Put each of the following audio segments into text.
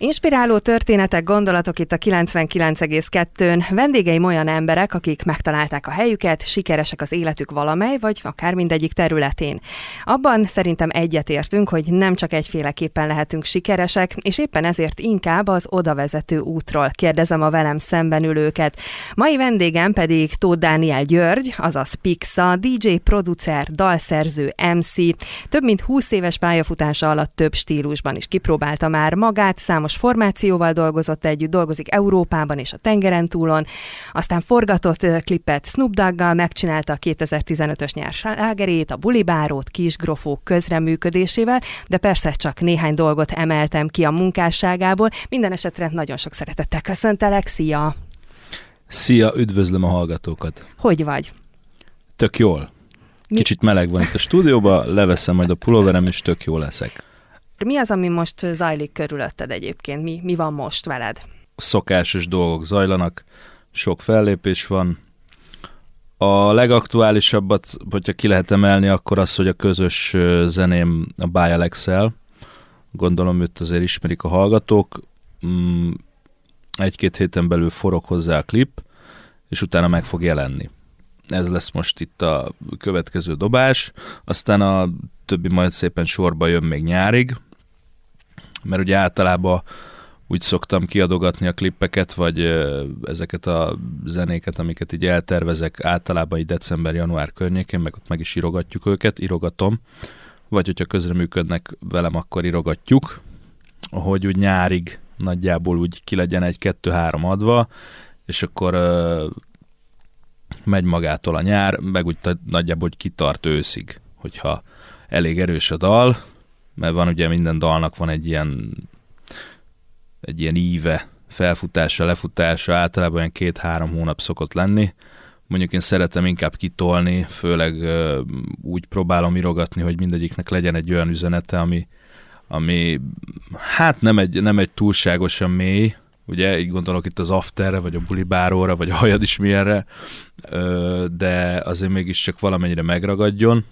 Inspiráló történetek, gondolatok itt a 99,2-n. Vendégeim olyan emberek, akik megtalálták a helyüket, sikeresek az életük valamely, vagy akár mindegyik területén. Abban szerintem egyetértünk, hogy nem csak egyféleképpen lehetünk sikeresek, és éppen ezért inkább az odavezető útról kérdezem a velem szemben ülőket. Mai vendégem pedig Tóth Dániel György, azaz Pixa, DJ, producer, dalszerző, MC. Több mint 20 éves pályafutása alatt több stílusban is kipróbálta már magát, számos számos formációval dolgozott együtt, dolgozik Európában és a tengeren túlon, aztán forgatott klipet Snoop Doggal, megcsinálta a 2015-ös nyár slágerét, a Bulibárót, Kisgrofók közreműködésével, de persze csak néhány dolgot emeltem ki a munkásságából. Minden esetre nagyon sok szeretettel köszöntelek, szia! Szia, üdvözlöm a hallgatókat! Hogy vagy? Tök jól. Kicsit meleg van itt a stúdióban, leveszem majd a pulóverem, és tök jó leszek. Mi az, ami most zajlik körülötted egyébként? Mi, mi van most veled? Szokásos dolgok zajlanak, sok fellépés van. A legaktuálisabbat, hogyha ki lehet emelni, akkor az, hogy a közös zeném a By Alex-el. Gondolom őt azért ismerik a hallgatók. Mm, egy-két héten belül forog hozzá a klip, és utána meg fog jelenni. Ez lesz most itt a következő dobás, aztán a többi majd szépen sorba jön még nyárig, mert ugye általában úgy szoktam kiadogatni a klippeket, vagy ezeket a zenéket, amiket így eltervezek általában így december-január környékén, meg ott meg is írogatjuk őket, írogatom, vagy hogyha közreműködnek velem, akkor írogatjuk, hogy úgy nyárig nagyjából úgy ki legyen egy kettő-három adva, és akkor uh, megy magától a nyár, meg úgy nagyjából hogy kitart őszig, hogyha elég erős a dal, mert van ugye minden dalnak van egy ilyen egy ilyen íve, felfutása, lefutása, általában olyan két-három hónap szokott lenni. Mondjuk én szeretem inkább kitolni, főleg úgy próbálom irogatni, hogy mindegyiknek legyen egy olyan üzenete, ami, ami hát nem egy, nem egy túlságosan mély, ugye, így gondolok itt az afterre, vagy a bulibáróra, vagy a hajad is milyenre, de azért mégiscsak valamennyire megragadjon,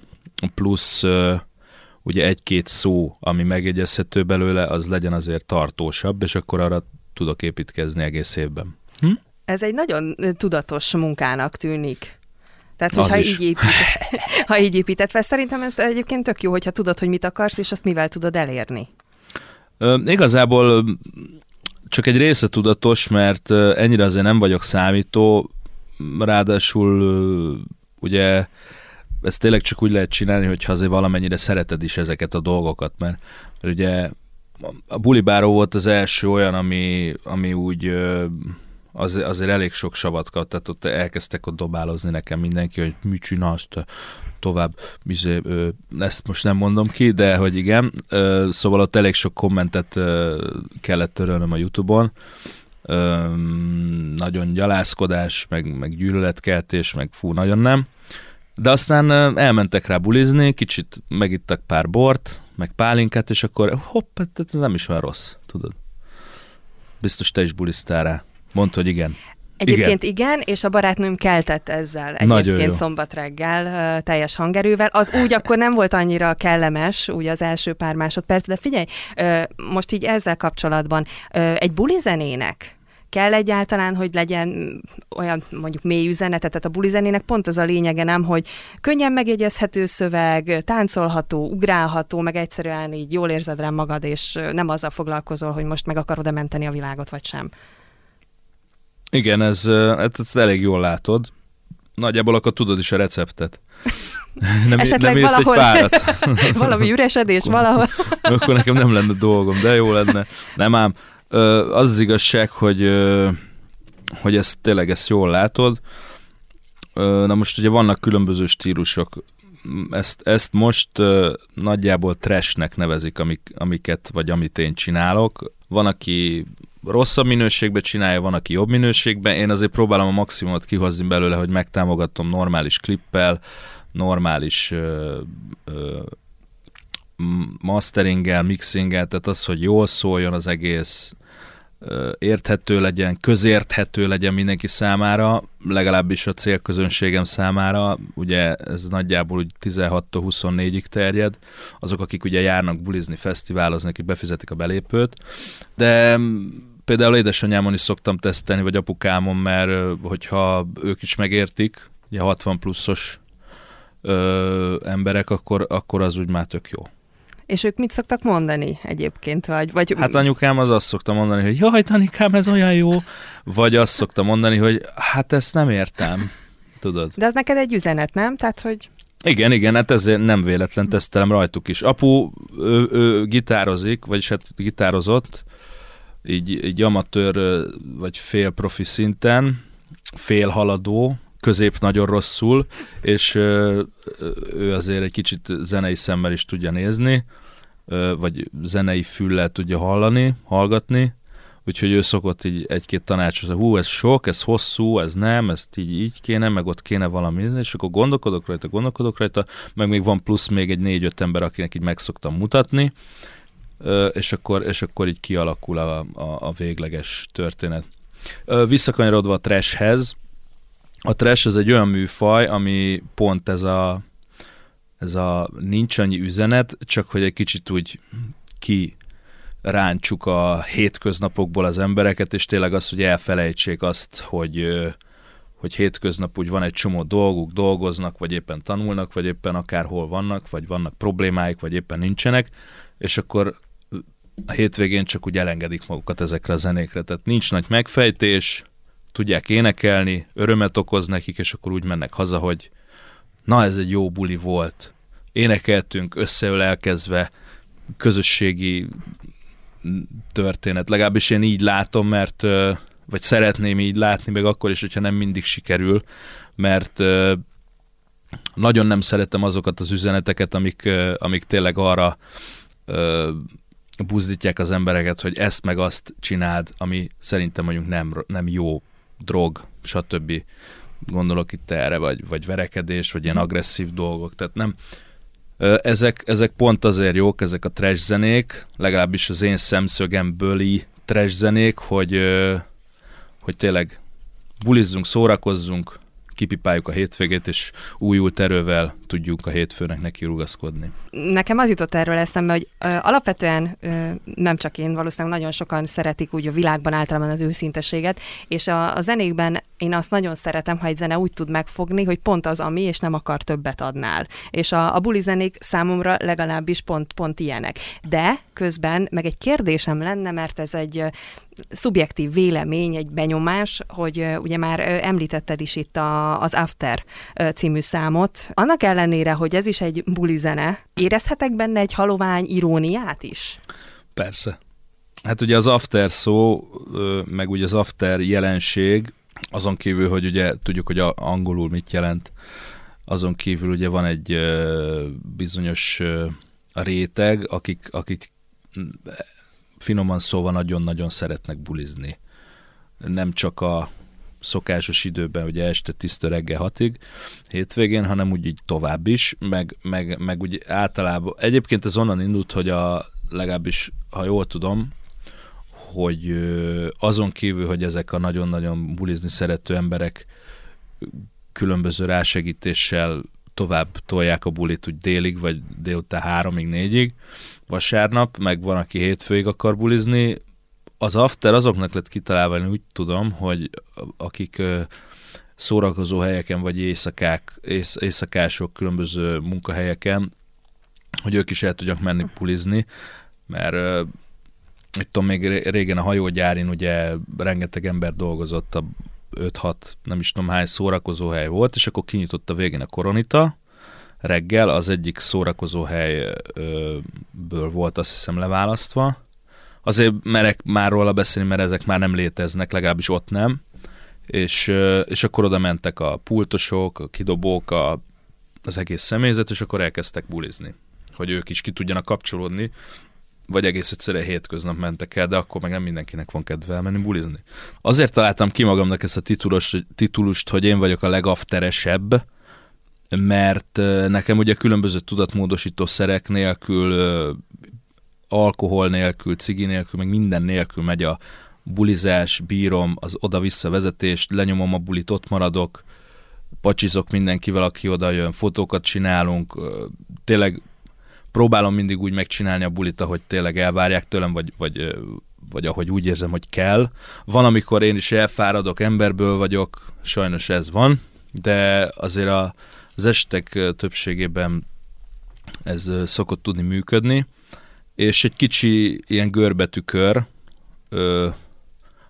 plusz ugye egy-két szó, ami megjegyezhető belőle, az legyen azért tartósabb, és akkor arra tudok építkezni egész évben. Hm? Ez egy nagyon tudatos munkának tűnik. Tehát, hogyha így, épít, ha így épített fel, szerintem ez egyébként tök jó, hogyha tudod, hogy mit akarsz, és azt mivel tudod elérni. Ö, igazából csak egy része tudatos, mert ennyire azért nem vagyok számító, ráadásul ugye ezt tényleg csak úgy lehet csinálni, hogyha azért valamennyire szereted is ezeket a dolgokat, mert, mert ugye a bulibáró volt az első olyan, ami, ami úgy az, azért elég sok savat kap, tehát ott elkezdtek ott dobálozni nekem mindenki, hogy mit csinálsz tovább, bizé, ö, ezt most nem mondom ki, de hogy igen, ö, szóval ott elég sok kommentet ö, kellett törölnöm a Youtube-on, ö, nagyon gyalászkodás, meg, meg gyűlöletkeltés, meg fú, nagyon nem, de aztán elmentek rá bulizni, kicsit megittak pár bort, meg pálinkát, és akkor hopp, hát ez nem is olyan rossz, tudod. Biztos te is bulisztál rá. Mondd, hogy igen. Egyébként igen. igen, és a barátnőm keltett ezzel egyébként szombat reggel teljes hangerővel. Az úgy akkor nem volt annyira kellemes, úgy az első pár másodperc, de figyelj, most így ezzel kapcsolatban egy bulizenének kell egyáltalán, hogy legyen olyan mondjuk mély üzenete, tehát a bulizenének pont az a lényege, nem, hogy könnyen megjegyezhető szöveg, táncolható, ugrálható, meg egyszerűen így jól érzed rá magad, és nem azzal foglalkozol, hogy most meg akarod-e menteni a világot, vagy sem. Igen, ez, hát ezt elég jól látod. Nagyjából akkor tudod is a receptet. Nem, Esetleg nem valahol egy párat. valami üresedés, valahol. akkor nekem nem lenne dolgom, de jó lenne. Nem ám, az az igazság, hogy, hogy ezt tényleg ezt jól látod. Na most ugye vannak különböző stílusok. Ezt, ezt most nagyjából trashnek nevezik, amik, amiket, vagy amit én csinálok. Van, aki rosszabb minőségben csinálja, van, aki jobb minőségben. Én azért próbálom a maximumot kihozni belőle, hogy megtámogatom normális klippel, normális ö, ö, masteringgel, mixinggel, tehát az, hogy jól szóljon az egész, érthető legyen, közérthető legyen mindenki számára, legalábbis a célközönségem számára, ugye ez nagyjából úgy 16-24-ig terjed, azok, akik ugye járnak bulizni, fesztiválozni, akik befizetik a belépőt, de például édesanyámon is szoktam tesztelni, vagy apukámon, mert hogyha ők is megértik, ugye 60 pluszos ö, emberek, akkor, akkor az úgy már tök jó. És ők mit szoktak mondani egyébként? Vagy, vagy... Hát anyukám az azt szokta mondani, hogy jaj, Danikám, ez olyan jó. Vagy azt szokta mondani, hogy hát ezt nem értem. Tudod? De az neked egy üzenet, nem? Tehát, hogy... Igen, igen, hát ezért nem véletlen tesztelem rajtuk is. Apu, ő, ő gitározik, vagyis hát gitározott, így, így amatőr vagy fél profi szinten, fél haladó, közép nagyon rosszul, és ő azért egy kicsit zenei szemmel is tudja nézni, vagy zenei füllel tudja hallani, hallgatni, úgyhogy ő szokott így egy-két tanácsot, hú, ez sok, ez hosszú, ez nem, ezt így, így kéne, meg ott kéne valami, és akkor gondolkodok rajta, gondolkodok rajta, meg még van plusz még egy négy-öt ember, akinek így meg szoktam mutatni, és akkor, és akkor így kialakul a, a, a végleges történet. Visszakanyarodva a trashhez, a trash az egy olyan műfaj, ami pont ez a, ez a nincs annyi üzenet, csak hogy egy kicsit úgy ki ráncsuk a hétköznapokból az embereket, és tényleg az, hogy elfelejtsék azt, hogy, hogy hétköznap úgy van egy csomó dolguk, dolgoznak, vagy éppen tanulnak, vagy éppen akárhol vannak, vagy vannak problémáik, vagy éppen nincsenek, és akkor a hétvégén csak úgy elengedik magukat ezekre a zenékre. Tehát nincs nagy megfejtés, tudják énekelni, örömet okoz nekik, és akkor úgy mennek haza, hogy na ez egy jó buli volt. Énekeltünk összeölelkezve, közösségi történet. Legalábbis én így látom, mert vagy szeretném így látni, meg akkor is, hogyha nem mindig sikerül, mert nagyon nem szeretem azokat az üzeneteket, amik, amik tényleg arra buzdítják az embereket, hogy ezt meg azt csináld, ami szerintem mondjuk nem, nem jó drog, stb. Gondolok itt erre, vagy, vagy verekedés, vagy ilyen agresszív dolgok. Tehát nem, ezek, ezek pont azért jók, ezek a trash zenék, legalábbis az én szemszögemből trash zenék, hogy, hogy tényleg bulizzunk, szórakozzunk, kipipáljuk a hétvégét, és újult erővel tudjuk a hétfőnek neki rugaszkodni. Nekem az jutott erről eszembe, hogy ö, alapvetően ö, nem csak én, valószínűleg nagyon sokan szeretik úgy a világban általában az őszinteséget, és a, a zenékben én azt nagyon szeretem, ha egy zene úgy tud megfogni, hogy pont az, ami, és nem akar többet adnál. És a, a buli zenék számomra legalábbis pont, pont ilyenek. De közben meg egy kérdésem lenne, mert ez egy szubjektív vélemény, egy benyomás, hogy ugye már említetted is itt a, az After című számot. Annak ellenére, hogy ez is egy buli zene, érezhetek benne egy halovány iróniát is? Persze. Hát ugye az after szó, meg ugye az after jelenség, azon kívül, hogy ugye tudjuk, hogy angolul mit jelent, azon kívül ugye van egy bizonyos réteg, akik, akik finoman szóval nagyon-nagyon szeretnek bulizni. Nem csak a szokásos időben, ugye este tiszta reggel hatig, hétvégén, hanem úgy így tovább is, meg, meg, meg úgy általában, egyébként ez onnan indult, hogy a, legalábbis, ha jól tudom, hogy azon kívül, hogy ezek a nagyon-nagyon bulizni szerető emberek különböző rásegítéssel tovább tolják a bulit úgy délig, vagy délután háromig, négyig, vasárnap, meg van, aki hétfőig akar bulizni. Az after azoknak lett kitalálva, én úgy tudom, hogy akik szórakozó helyeken, vagy éjszakák, ész, éjszakások, különböző munkahelyeken, hogy ők is el tudjak menni bulizni, mert itt tudom, még régen a hajógyárin ugye rengeteg ember dolgozott, a 5-6, nem is tudom hány szórakozó hely volt, és akkor kinyitott a végén a koronita, reggel, az egyik szórakozó helyből volt azt hiszem leválasztva. Azért merek már róla beszélni, mert ezek már nem léteznek, legalábbis ott nem. És, és akkor oda mentek a pultosok, a kidobók, a, az egész személyzet, és akkor elkezdtek bulizni. Hogy ők is ki tudjanak kapcsolódni, vagy egész egyszerűen hétköznap mentek el, de akkor meg nem mindenkinek van kedve elmenni bulizni. Azért találtam ki magamnak ezt a titulust, titulust hogy én vagyok a legafteresebb, mert nekem ugye különböző tudatmódosító szerek nélkül, alkohol nélkül, cigi nélkül, meg minden nélkül megy a, bulizás, bírom, az oda-vissza vezetést, lenyomom a bulit, ott maradok, pacsizok mindenkivel, aki oda jön, fotókat csinálunk, tényleg próbálom mindig úgy megcsinálni a bulit, ahogy tényleg elvárják tőlem, vagy, vagy, vagy ahogy úgy érzem, hogy kell. Van, amikor én is elfáradok, emberből vagyok, sajnos ez van, de azért a, az estek többségében ez szokott tudni működni, és egy kicsi ilyen görbetű kör, ö,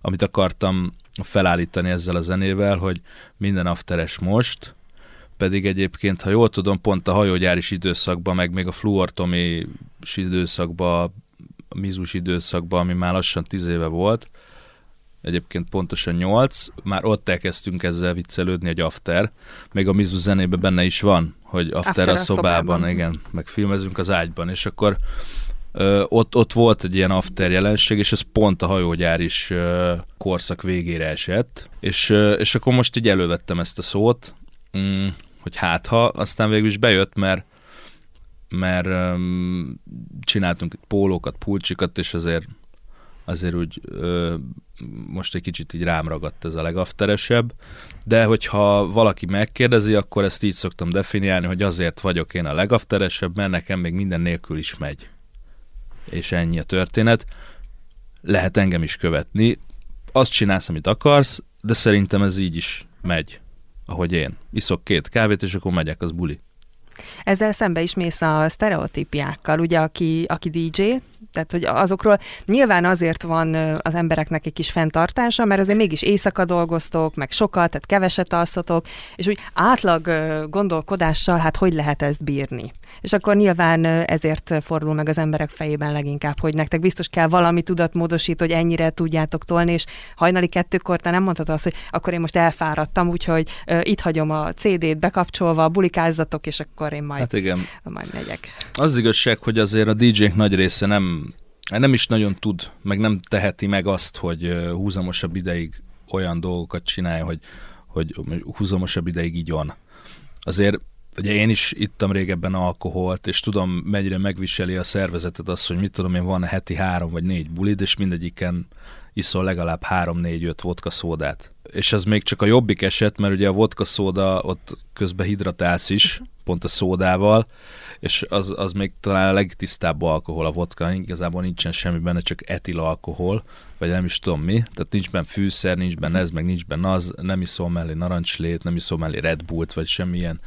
amit akartam felállítani ezzel a zenével, hogy minden afteres most, pedig egyébként, ha jól tudom, pont a hajógyáris időszakban, meg még a fluortomi időszakban, a mizus időszakban, ami már lassan tíz éve volt, egyébként pontosan nyolc, már ott elkezdtünk ezzel viccelődni, egy after, még a Mizu zenében benne is van, hogy after, after a, szobában, szobában, igen, meg filmezünk az ágyban, és akkor ott, ott volt egy ilyen after jelenség, és ez pont a hajógyár is korszak végére esett, és, és akkor most így elővettem ezt a szót, mm, hogy hát ha, aztán végül is bejött, mert mert um, csináltunk pólókat, pulcsikat, és azért azért úgy ö, most egy kicsit így rám ragadt ez a legafteresebb, de hogyha valaki megkérdezi, akkor ezt így szoktam definiálni, hogy azért vagyok én a legafteresebb, mert nekem még minden nélkül is megy. És ennyi a történet. Lehet engem is követni, azt csinálsz, amit akarsz, de szerintem ez így is megy, ahogy én. Iszok két kávét, és akkor megyek, az buli. Ezzel szembe is mész a sztereotípiákkal, ugye, aki, aki DJ, tehát, hogy azokról nyilván azért van az embereknek egy kis fenntartása, mert azért mégis éjszaka dolgoztok, meg sokat, tehát keveset alszotok, és úgy átlag gondolkodással, hát hogy lehet ezt bírni? És akkor nyilván ezért fordul meg az emberek fejében leginkább, hogy nektek biztos kell valami tudatmódosít, hogy ennyire tudjátok tolni, és hajnali kettőkor te nem mondhatod azt, hogy akkor én most elfáradtam, úgyhogy itt hagyom a CD-t bekapcsolva, bulikázzatok, és akkor én majd, hát igen. majd megyek. Az igazság, hogy azért a DJ-k nagy része nem, nem is nagyon tud, meg nem teheti meg azt, hogy húzamosabb ideig olyan dolgokat csinálja, hogy, hogy húzamosabb ideig így van. Azért ugye én is ittam régebben alkoholt, és tudom, mennyire megviseli a szervezetet az, hogy mit tudom én, van heti három vagy négy bulid, és mindegyiken iszol legalább három-négy-öt vodka szódát. És ez még csak a jobbik eset, mert ugye a vodka szóda ott közben hidratálsz is, pont a szódával, és az, az még talán a legtisztább alkohol a vodka, igazából nincsen semmi benne, csak etil alkohol, vagy nem is tudom mi, tehát nincs benne fűszer, nincs benne ez, meg nincs benne az, nem iszol mellé narancslét, nem iszol mellé Red Bullt, vagy semmilyen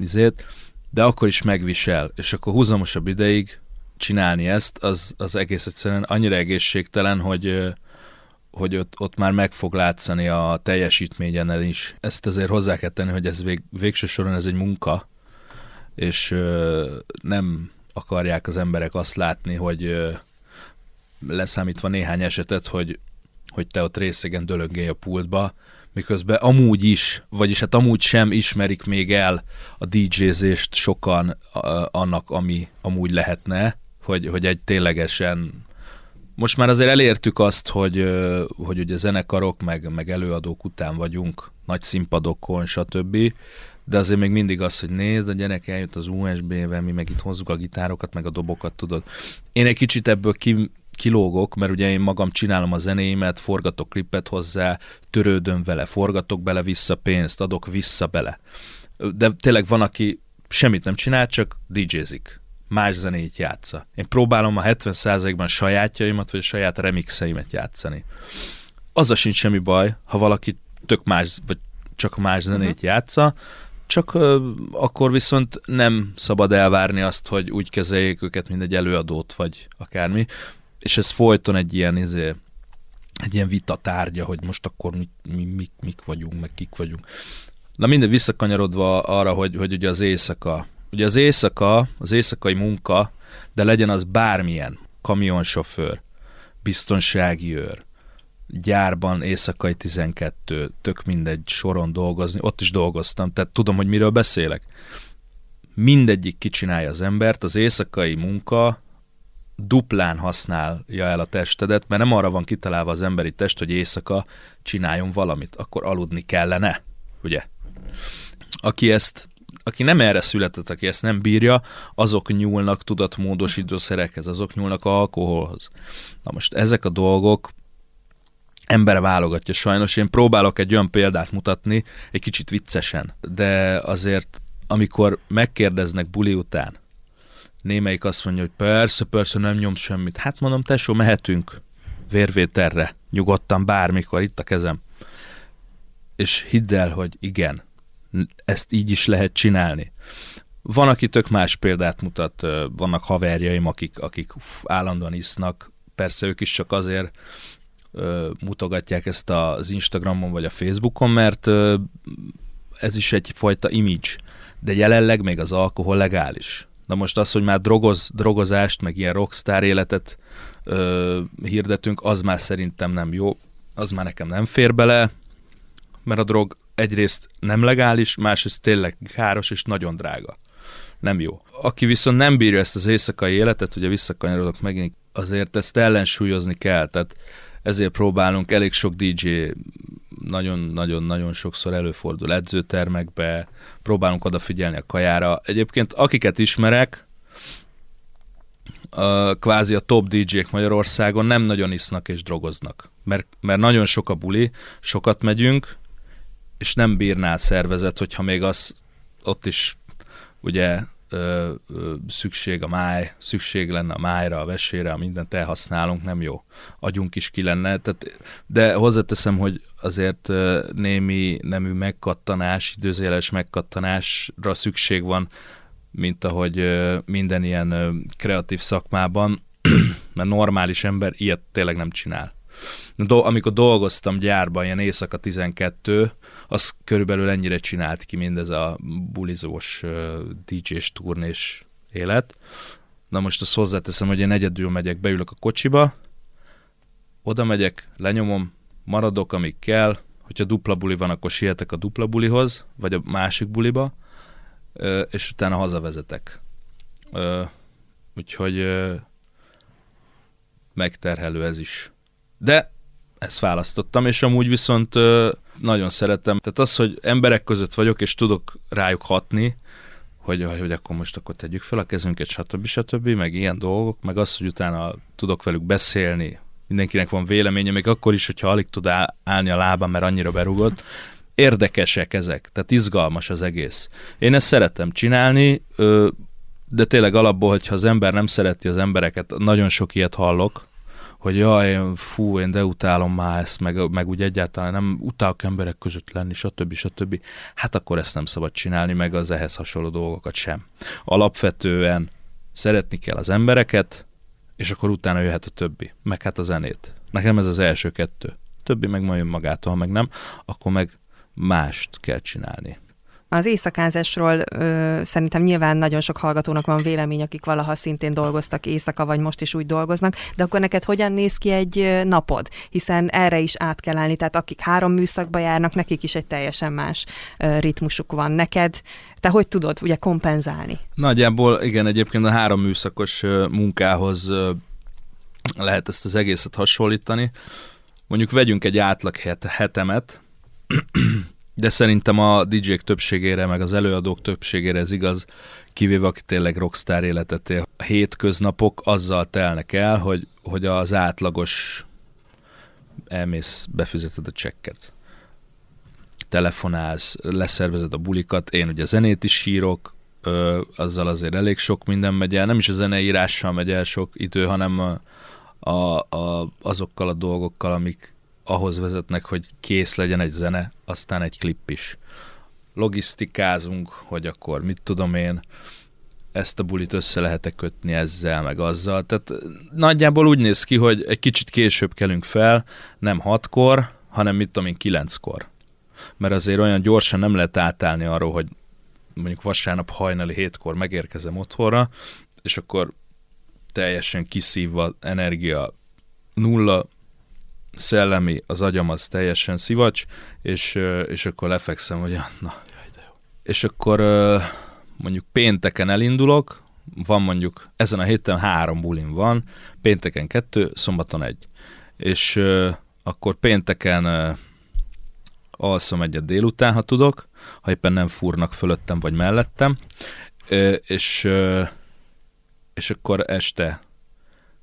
izét, de akkor is megvisel, és akkor húzamosabb ideig csinálni ezt, az, az egész egyszerűen annyira egészségtelen, hogy hogy ott, ott már meg fog látszani a teljesítményen is. Ezt azért hozzá kell tenni, hogy ez vég, végső soron ez egy munka, és nem akarják az emberek azt látni, hogy leszámítva néhány esetet, hogy, hogy te ott részegen dölöngélj a pultba, miközben amúgy is, vagyis hát amúgy sem ismerik még el a DJ-zést sokan annak, ami amúgy lehetne, hogy, hogy egy ténylegesen most már azért elértük azt, hogy, hogy ugye zenekarok, meg, meg előadók után vagyunk, nagy színpadokon, stb., de azért még mindig az, hogy nézd, a gyerek eljött az USB-vel, mi meg itt hozzuk a gitárokat, meg a dobokat, tudod. Én egy kicsit ebből ki, kilógok, mert ugye én magam csinálom a zenéimet, forgatok klipet hozzá, törődöm vele, forgatok bele vissza pénzt, adok vissza bele. De tényleg van, aki semmit nem csinál, csak DJ-zik más zenét játsza. Én próbálom a 70%-ban sajátjaimat, vagy a saját remixeimet játszani. a sincs semmi baj, ha valaki tök más, vagy csak más zenét uh-huh. játsza, csak akkor viszont nem szabad elvárni azt, hogy úgy kezeljék őket, mint egy előadót, vagy akármi. És ez folyton egy ilyen, izé, egy ilyen vita tárgya, hogy most akkor mi, mi, mik, mik vagyunk, meg kik vagyunk. Na minden visszakanyarodva arra, hogy, hogy ugye az éjszaka Ugye az éjszaka, az éjszakai munka, de legyen az bármilyen, kamionsofőr, biztonsági őr, gyárban éjszakai 12, tök mindegy soron dolgozni, ott is dolgoztam, tehát tudom, hogy miről beszélek. Mindegyik kicsinálja az embert, az éjszakai munka duplán használja el a testedet, mert nem arra van kitalálva az emberi test, hogy éjszaka csináljon valamit, akkor aludni kellene, ugye? Aki ezt aki nem erre született, aki ezt nem bírja, azok nyúlnak tudatmódosító szerekhez, azok nyúlnak alkoholhoz. Na most ezek a dolgok ember válogatja sajnos. Én próbálok egy olyan példát mutatni, egy kicsit viccesen, de azért amikor megkérdeznek buli után, némelyik azt mondja, hogy persze, persze, nem nyom semmit. Hát mondom, tesó, mehetünk vérvételre, nyugodtan, bármikor, itt a kezem. És hidd el, hogy igen, ezt így is lehet csinálni. Van, aki tök más példát mutat, vannak haverjaim, akik, akik uff, állandóan isznak, persze ők is csak azért mutogatják ezt az Instagramon vagy a Facebookon, mert ez is egyfajta image, de jelenleg még az alkohol legális. Na most az, hogy már drogoz, drogozást, meg ilyen rockstar életet ö, hirdetünk, az már szerintem nem jó, az már nekem nem fér bele, mert a drog egyrészt nem legális, másrészt tényleg káros és nagyon drága. Nem jó. Aki viszont nem bírja ezt az éjszakai életet, ugye visszakanyarodok megint, azért ezt ellensúlyozni kell, tehát ezért próbálunk, elég sok DJ nagyon-nagyon-nagyon sokszor előfordul edzőtermekbe, próbálunk odafigyelni a kajára. Egyébként akiket ismerek, a, kvázi a top DJ-k Magyarországon nem nagyon isznak és drogoznak, mert, mert nagyon sok a buli, sokat megyünk, és nem bírná szervezet, hogyha még az ott is ugye szükség a máj, szükség lenne a májra, a vesére, a mindent elhasználunk, nem jó. Agyunk is ki lenne. Tehát, de hozzáteszem, hogy azért némi nemű megkattanás, időzéles megkattanásra szükség van, mint ahogy ö, minden ilyen kreatív szakmában, mert normális ember ilyet tényleg nem csinál. Amikor dolgoztam gyárban, ilyen éjszaka 12, az körülbelül ennyire csinált ki mindez a bulizós DJ-s turnés élet. Na most azt hozzáteszem, hogy én egyedül megyek, beülök a kocsiba, oda megyek, lenyomom, maradok, amíg kell, hogyha dupla buli van, akkor sietek a dupla bulihoz, vagy a másik buliba, és utána hazavezetek. Úgyhogy megterhelő ez is. De ezt választottam, és amúgy viszont nagyon szeretem. Tehát az, hogy emberek között vagyok, és tudok rájuk hatni, hogy, hogy akkor most akkor tegyük fel a kezünket, stb. stb., meg ilyen dolgok, meg az, hogy utána tudok velük beszélni, mindenkinek van véleménye, még akkor is, hogyha alig tud állni a lábam, mert annyira berugott. Érdekesek ezek, tehát izgalmas az egész. Én ezt szeretem csinálni, de tényleg alapból, hogyha az ember nem szereti az embereket, nagyon sok ilyet hallok, hogy jaj, fú, én de utálom már ezt, meg, meg úgy egyáltalán nem utálok emberek között lenni, stb. stb. Hát akkor ezt nem szabad csinálni, meg az ehhez hasonló dolgokat sem. Alapvetően szeretni kell az embereket, és akkor utána jöhet a többi, meg hát a zenét. Nekem ez az első kettő. Többi meg majd jön magától, ha meg nem, akkor meg mást kell csinálni. Az éjszakázásról ö, szerintem nyilván nagyon sok hallgatónak van vélemény, akik valaha szintén dolgoztak éjszaka, vagy most is úgy dolgoznak, de akkor neked hogyan néz ki egy napod? Hiszen erre is át kell állni, tehát akik három műszakba járnak, nekik is egy teljesen más ö, ritmusuk van. Neked te hogy tudod ugye kompenzálni? Nagyjából igen, egyébként a három műszakos munkához lehet ezt az egészet hasonlítani. Mondjuk vegyünk egy átlag hetemet, de szerintem a DJ-k többségére, meg az előadók többségére ez igaz, kivéve aki tényleg rockstar életet él. A hétköznapok azzal telnek el, hogy, hogy az átlagos elmész, befizeted a csekket. Telefonálsz, leszervezed a bulikat, én ugye zenét is sírok, ö, azzal azért elég sok minden megy el, nem is a zeneírással megy el sok idő, hanem a, a, a, azokkal a dolgokkal, amik ahhoz vezetnek, hogy kész legyen egy zene, aztán egy klip is. Logisztikázunk, hogy akkor mit tudom én, ezt a bulit össze lehet kötni ezzel, meg azzal. Tehát nagyjából úgy néz ki, hogy egy kicsit később kelünk fel, nem hatkor, hanem mit tudom én, kilenckor. Mert azért olyan gyorsan nem lehet átállni arról, hogy mondjuk vasárnap hajnali hétkor megérkezem otthonra, és akkor teljesen kiszívva energia nulla, szellemi, az agyam az teljesen szivacs, és, és akkor lefekszem, hogy na, jaj, de jó. És akkor mondjuk pénteken elindulok, van mondjuk ezen a héten három bulim van, pénteken kettő, szombaton egy. És akkor pénteken alszom egyet délután, ha tudok, ha éppen nem fúrnak fölöttem vagy mellettem, és, és akkor este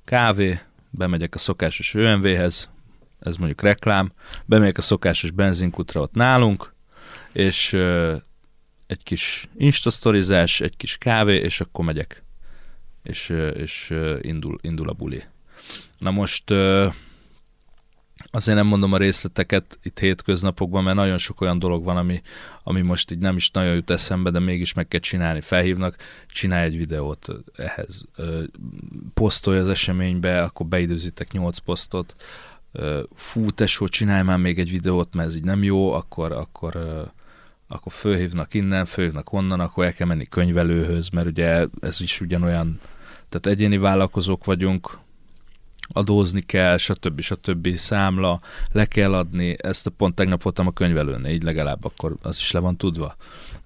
kávé, bemegyek a szokásos ÖMV-hez, ez mondjuk reklám, bemegyek a szokásos benzinkutra ott nálunk, és ö, egy kis instasztorizás, egy kis kávé, és akkor megyek. És, ö, és ö, indul, indul a buli. Na most ö, azért nem mondom a részleteket itt hétköznapokban, mert nagyon sok olyan dolog van, ami, ami most így nem is nagyon jut eszembe, de mégis meg kell csinálni. Felhívnak, csinálj egy videót ehhez. Posztolj az eseménybe, akkor beidőzitek 8 posztot. Fú, tesó, csinálj már még egy videót, mert ez így nem jó, akkor, akkor, akkor fölhívnak innen, fölhívnak onnan, akkor el kell menni könyvelőhöz, mert ugye ez is ugyanolyan, tehát egyéni vállalkozók vagyunk, adózni kell, stb. stb. számla, le kell adni, ezt a pont tegnap voltam a könyvelőn, így legalább akkor az is le van tudva.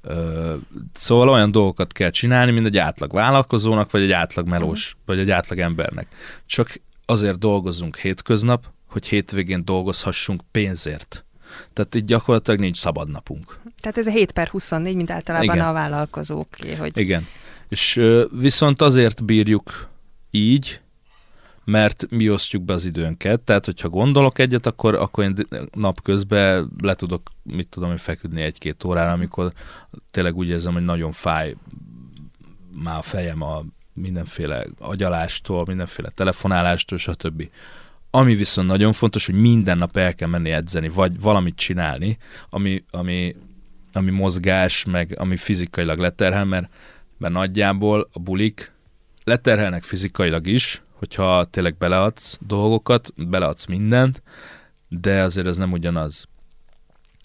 Ö, szóval olyan dolgokat kell csinálni, mint egy átlag vállalkozónak, vagy egy átlag melós, vagy egy átlag embernek. Csak azért dolgozunk hétköznap, hogy hétvégén dolgozhassunk pénzért. Tehát így gyakorlatilag nincs szabad napunk. Tehát ez a 7 per 24, mint általában Igen. a vállalkozóké. Hogy... Igen. És viszont azért bírjuk így, mert mi osztjuk be az időnket, tehát hogyha gondolok egyet, akkor, akkor én napközben le tudok, mit tudom én, feküdni egy-két órára, amikor tényleg úgy érzem, hogy nagyon fáj már a fejem a mindenféle agyalástól, mindenféle telefonálástól, stb. Ami viszont nagyon fontos, hogy minden nap el kell menni edzeni, vagy valamit csinálni, ami, ami, ami mozgás, meg ami fizikailag leterhel, mert, mert nagyjából a bulik leterhelnek fizikailag is, hogyha tényleg beleadsz dolgokat, beleadsz mindent, de azért ez nem ugyanaz.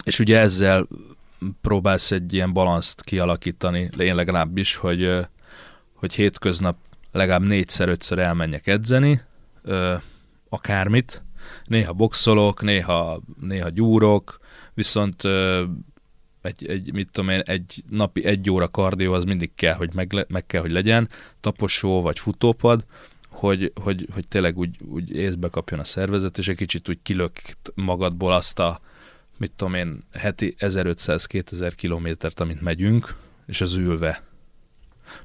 És ugye ezzel próbálsz egy ilyen balanszt kialakítani, én legalábbis, hogy, hogy hétköznap legalább négyszer-ötször elmenjek edzeni, akármit, néha boxolok, néha, néha gyúrok, viszont egy, egy, mit tudom én, egy napi egy óra kardió az mindig kell, hogy meg, meg kell, hogy legyen, taposó vagy futópad, hogy, hogy, hogy tényleg úgy, úgy észbe kapjon a szervezet, és egy kicsit úgy kilökt magadból azt a, mit tudom én, heti 1500-2000 kilométert, amit megyünk, és az ülve.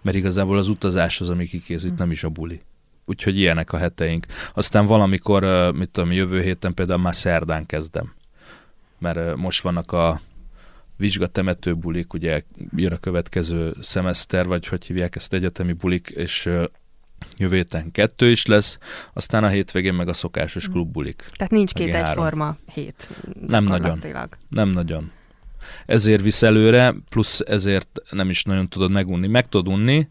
Mert igazából az utazás az, ami kikészít, nem is a buli. Úgyhogy ilyenek a heteink. Aztán valamikor, mit tudom, jövő héten például már szerdán kezdem. Mert most vannak a vizsgatemető bulik, ugye jön a következő szemeszter, vagy hogy hívják ezt egyetemi bulik, és Jövő héten kettő is lesz, aztán a hétvégén meg a szokásos klubbulik. Tehát nincs két egyforma hét. Nem nagyon. Nem nagyon. Ezért visz előre, plusz ezért nem is nagyon tudod megunni. Meg tudod unni,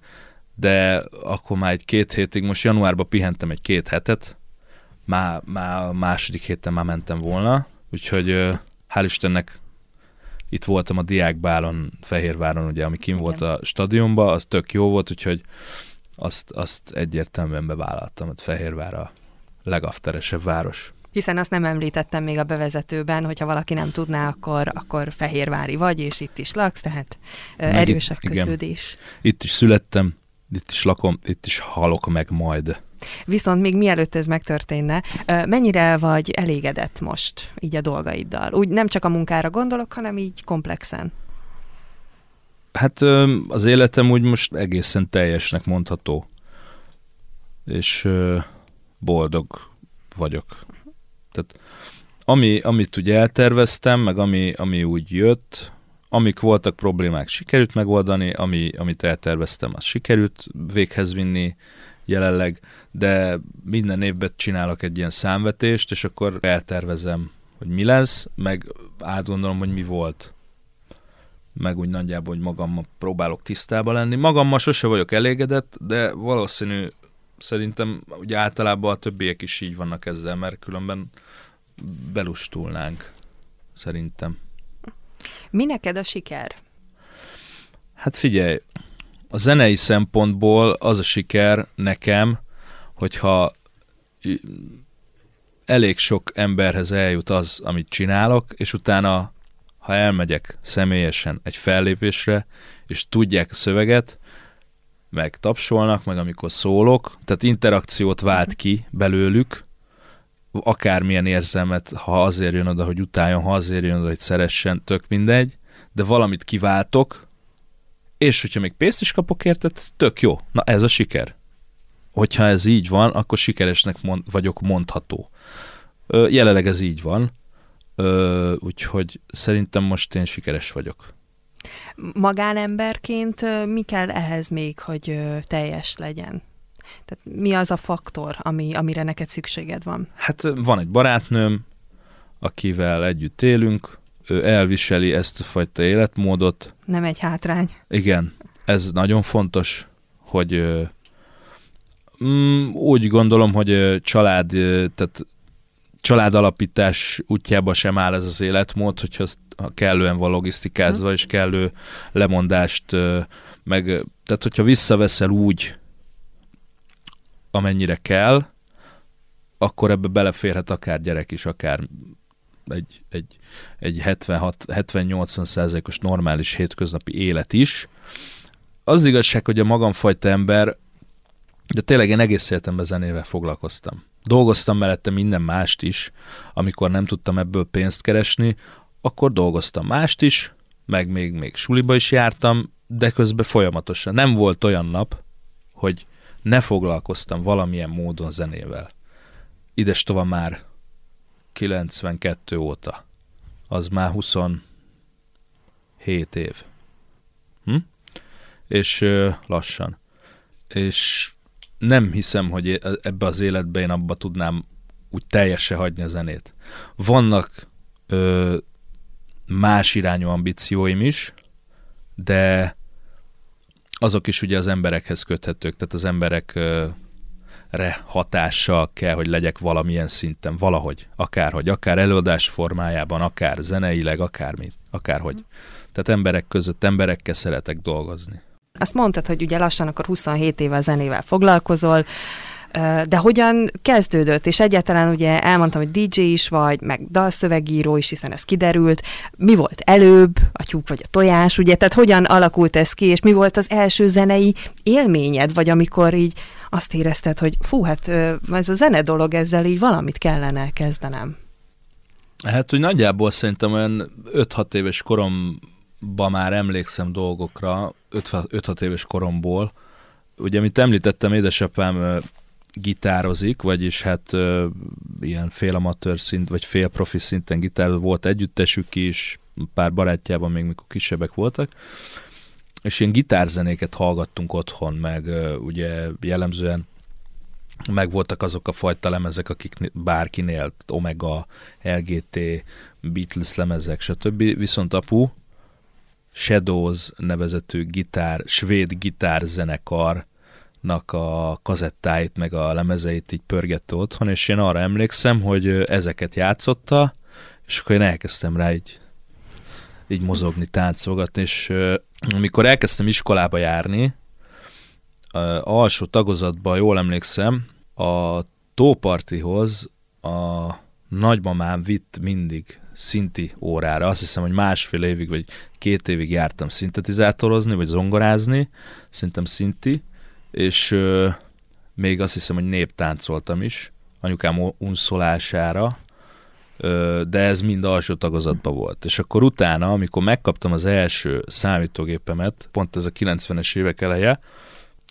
de akkor már egy két hétig, most januárban pihentem egy két hetet, már, már a második héten már mentem volna, úgyhogy hál' Istennek itt voltam a diákbálon Fehérváron, ugye, ami kim volt a stadionban, az tök jó volt, úgyhogy azt, azt egyértelműen bevállaltam, hogy Fehérvár a legafteresebb város. Hiszen azt nem említettem még a bevezetőben, hogyha valaki nem tudná, akkor, akkor Fehérvári vagy, és itt is laksz, tehát meg erős a kötődés. Igen. Itt is születtem, itt is lakom, itt is halok meg majd. Viszont még mielőtt ez megtörténne, mennyire vagy elégedett most így a dolgaiddal? Úgy nem csak a munkára gondolok, hanem így komplexen. Hát az életem úgy most egészen teljesnek mondható. És boldog vagyok. Tehát ami, amit ugye elterveztem, meg ami, ami úgy jött, amik voltak problémák, sikerült megoldani, ami, amit elterveztem, az sikerült véghez vinni jelenleg, de minden évben csinálok egy ilyen számvetést, és akkor eltervezem, hogy mi lesz, meg átgondolom, hogy mi volt meg úgy nagyjából, hogy magammal próbálok tisztába lenni. Magammal sose vagyok elégedett, de valószínű szerintem ugye általában a többiek is így vannak ezzel, mert különben belustulnánk, szerintem. Mi neked a siker? Hát figyelj, a zenei szempontból az a siker nekem, hogyha elég sok emberhez eljut az, amit csinálok, és utána ha elmegyek személyesen egy fellépésre, és tudják a szöveget, meg tapsolnak, meg amikor szólok, tehát interakciót vált ki belőlük, akármilyen érzelmet, ha azért jön oda, hogy utáljon, ha azért jön oda, hogy szeressen, tök mindegy, de valamit kiváltok, és hogyha még pénzt is kapok érted, tök jó. Na ez a siker. Hogyha ez így van, akkor sikeresnek mond, vagyok mondható. Ö, jelenleg ez így van, Ö, úgyhogy szerintem most én sikeres vagyok. Magánemberként mi kell ehhez még, hogy teljes legyen? Tehát mi az a faktor, ami, amire neked szükséged van? Hát van egy barátnőm, akivel együtt élünk, ő elviseli ezt a fajta életmódot. Nem egy hátrány. Igen, ez nagyon fontos, hogy mm, úgy gondolom, hogy család, tehát családalapítás útjába sem áll ez az életmód, hogyha ha kellően van logisztikázva, és kellő lemondást, meg, tehát hogyha visszaveszel úgy, amennyire kell, akkor ebbe beleférhet akár gyerek is, akár egy, egy, egy 70-80 százalékos normális hétköznapi élet is. Az igazság, hogy a magamfajta ember, de tényleg én egész életemben zenével foglalkoztam. Dolgoztam mellette minden mást is, amikor nem tudtam ebből pénzt keresni, akkor dolgoztam mást is, meg még, még suliba is jártam, de közben folyamatosan. Nem volt olyan nap, hogy ne foglalkoztam valamilyen módon zenével. Ides tovább már 92 óta. Az már 27 év. Hm? És ö, lassan. És nem hiszem, hogy ebbe az életbe én abba tudnám úgy teljesen hagyni a zenét. Vannak ö, más irányú ambícióim is, de azok is ugye az emberekhez köthetők, tehát az emberekre hatással kell, hogy legyek valamilyen szinten, valahogy, akárhogy, akár előadás formájában, akár zeneileg, akármi, akárhogy. Tehát emberek között, emberekkel szeretek dolgozni. Azt mondtad, hogy ugye lassan akkor 27 éve a zenével foglalkozol, de hogyan kezdődött? És egyáltalán ugye elmondtam, hogy DJ is vagy, meg dalszövegíró is, hiszen ez kiderült. Mi volt előbb, a tyúk vagy a tojás, ugye? Tehát hogyan alakult ez ki, és mi volt az első zenei élményed, vagy amikor így azt érezted, hogy fú, hát ez a zene dolog, ezzel így valamit kellene kezdenem? Hát, hogy nagyjából szerintem olyan 5-6 éves koromban már emlékszem dolgokra, 5-6 éves koromból. Ugye, mint említettem, édesapám gitározik, vagyis hát ö, ilyen félamatőr szint, vagy fél profi szinten gitár volt együttesük is, pár barátjában még mikor kisebbek voltak, és ilyen gitárzenéket hallgattunk otthon, meg ö, ugye jellemzően meg voltak azok a fajta lemezek, akik bárkinél, Omega, LGT, Beatles lemezek, stb. Viszont apu Shadows nevezetű gitár, svéd gitárzenekar a kazettáit, meg a lemezeit így pörgette otthon, és én arra emlékszem, hogy ezeket játszotta, és akkor én elkezdtem rá így, így mozogni, táncolgatni, és amikor elkezdtem iskolába járni, alsó tagozatban, jól emlékszem, a tópartihoz a nagymamám vitt mindig szinti órára. Azt hiszem, hogy másfél évig vagy két évig jártam szintetizátorozni, vagy zongorázni, szerintem szinti, és ö, még azt hiszem, hogy néptáncoltam is, anyukám unszolására, ö, de ez mind alsó tagozatban volt. És akkor utána, amikor megkaptam az első számítógépemet, pont ez a 90-es évek eleje,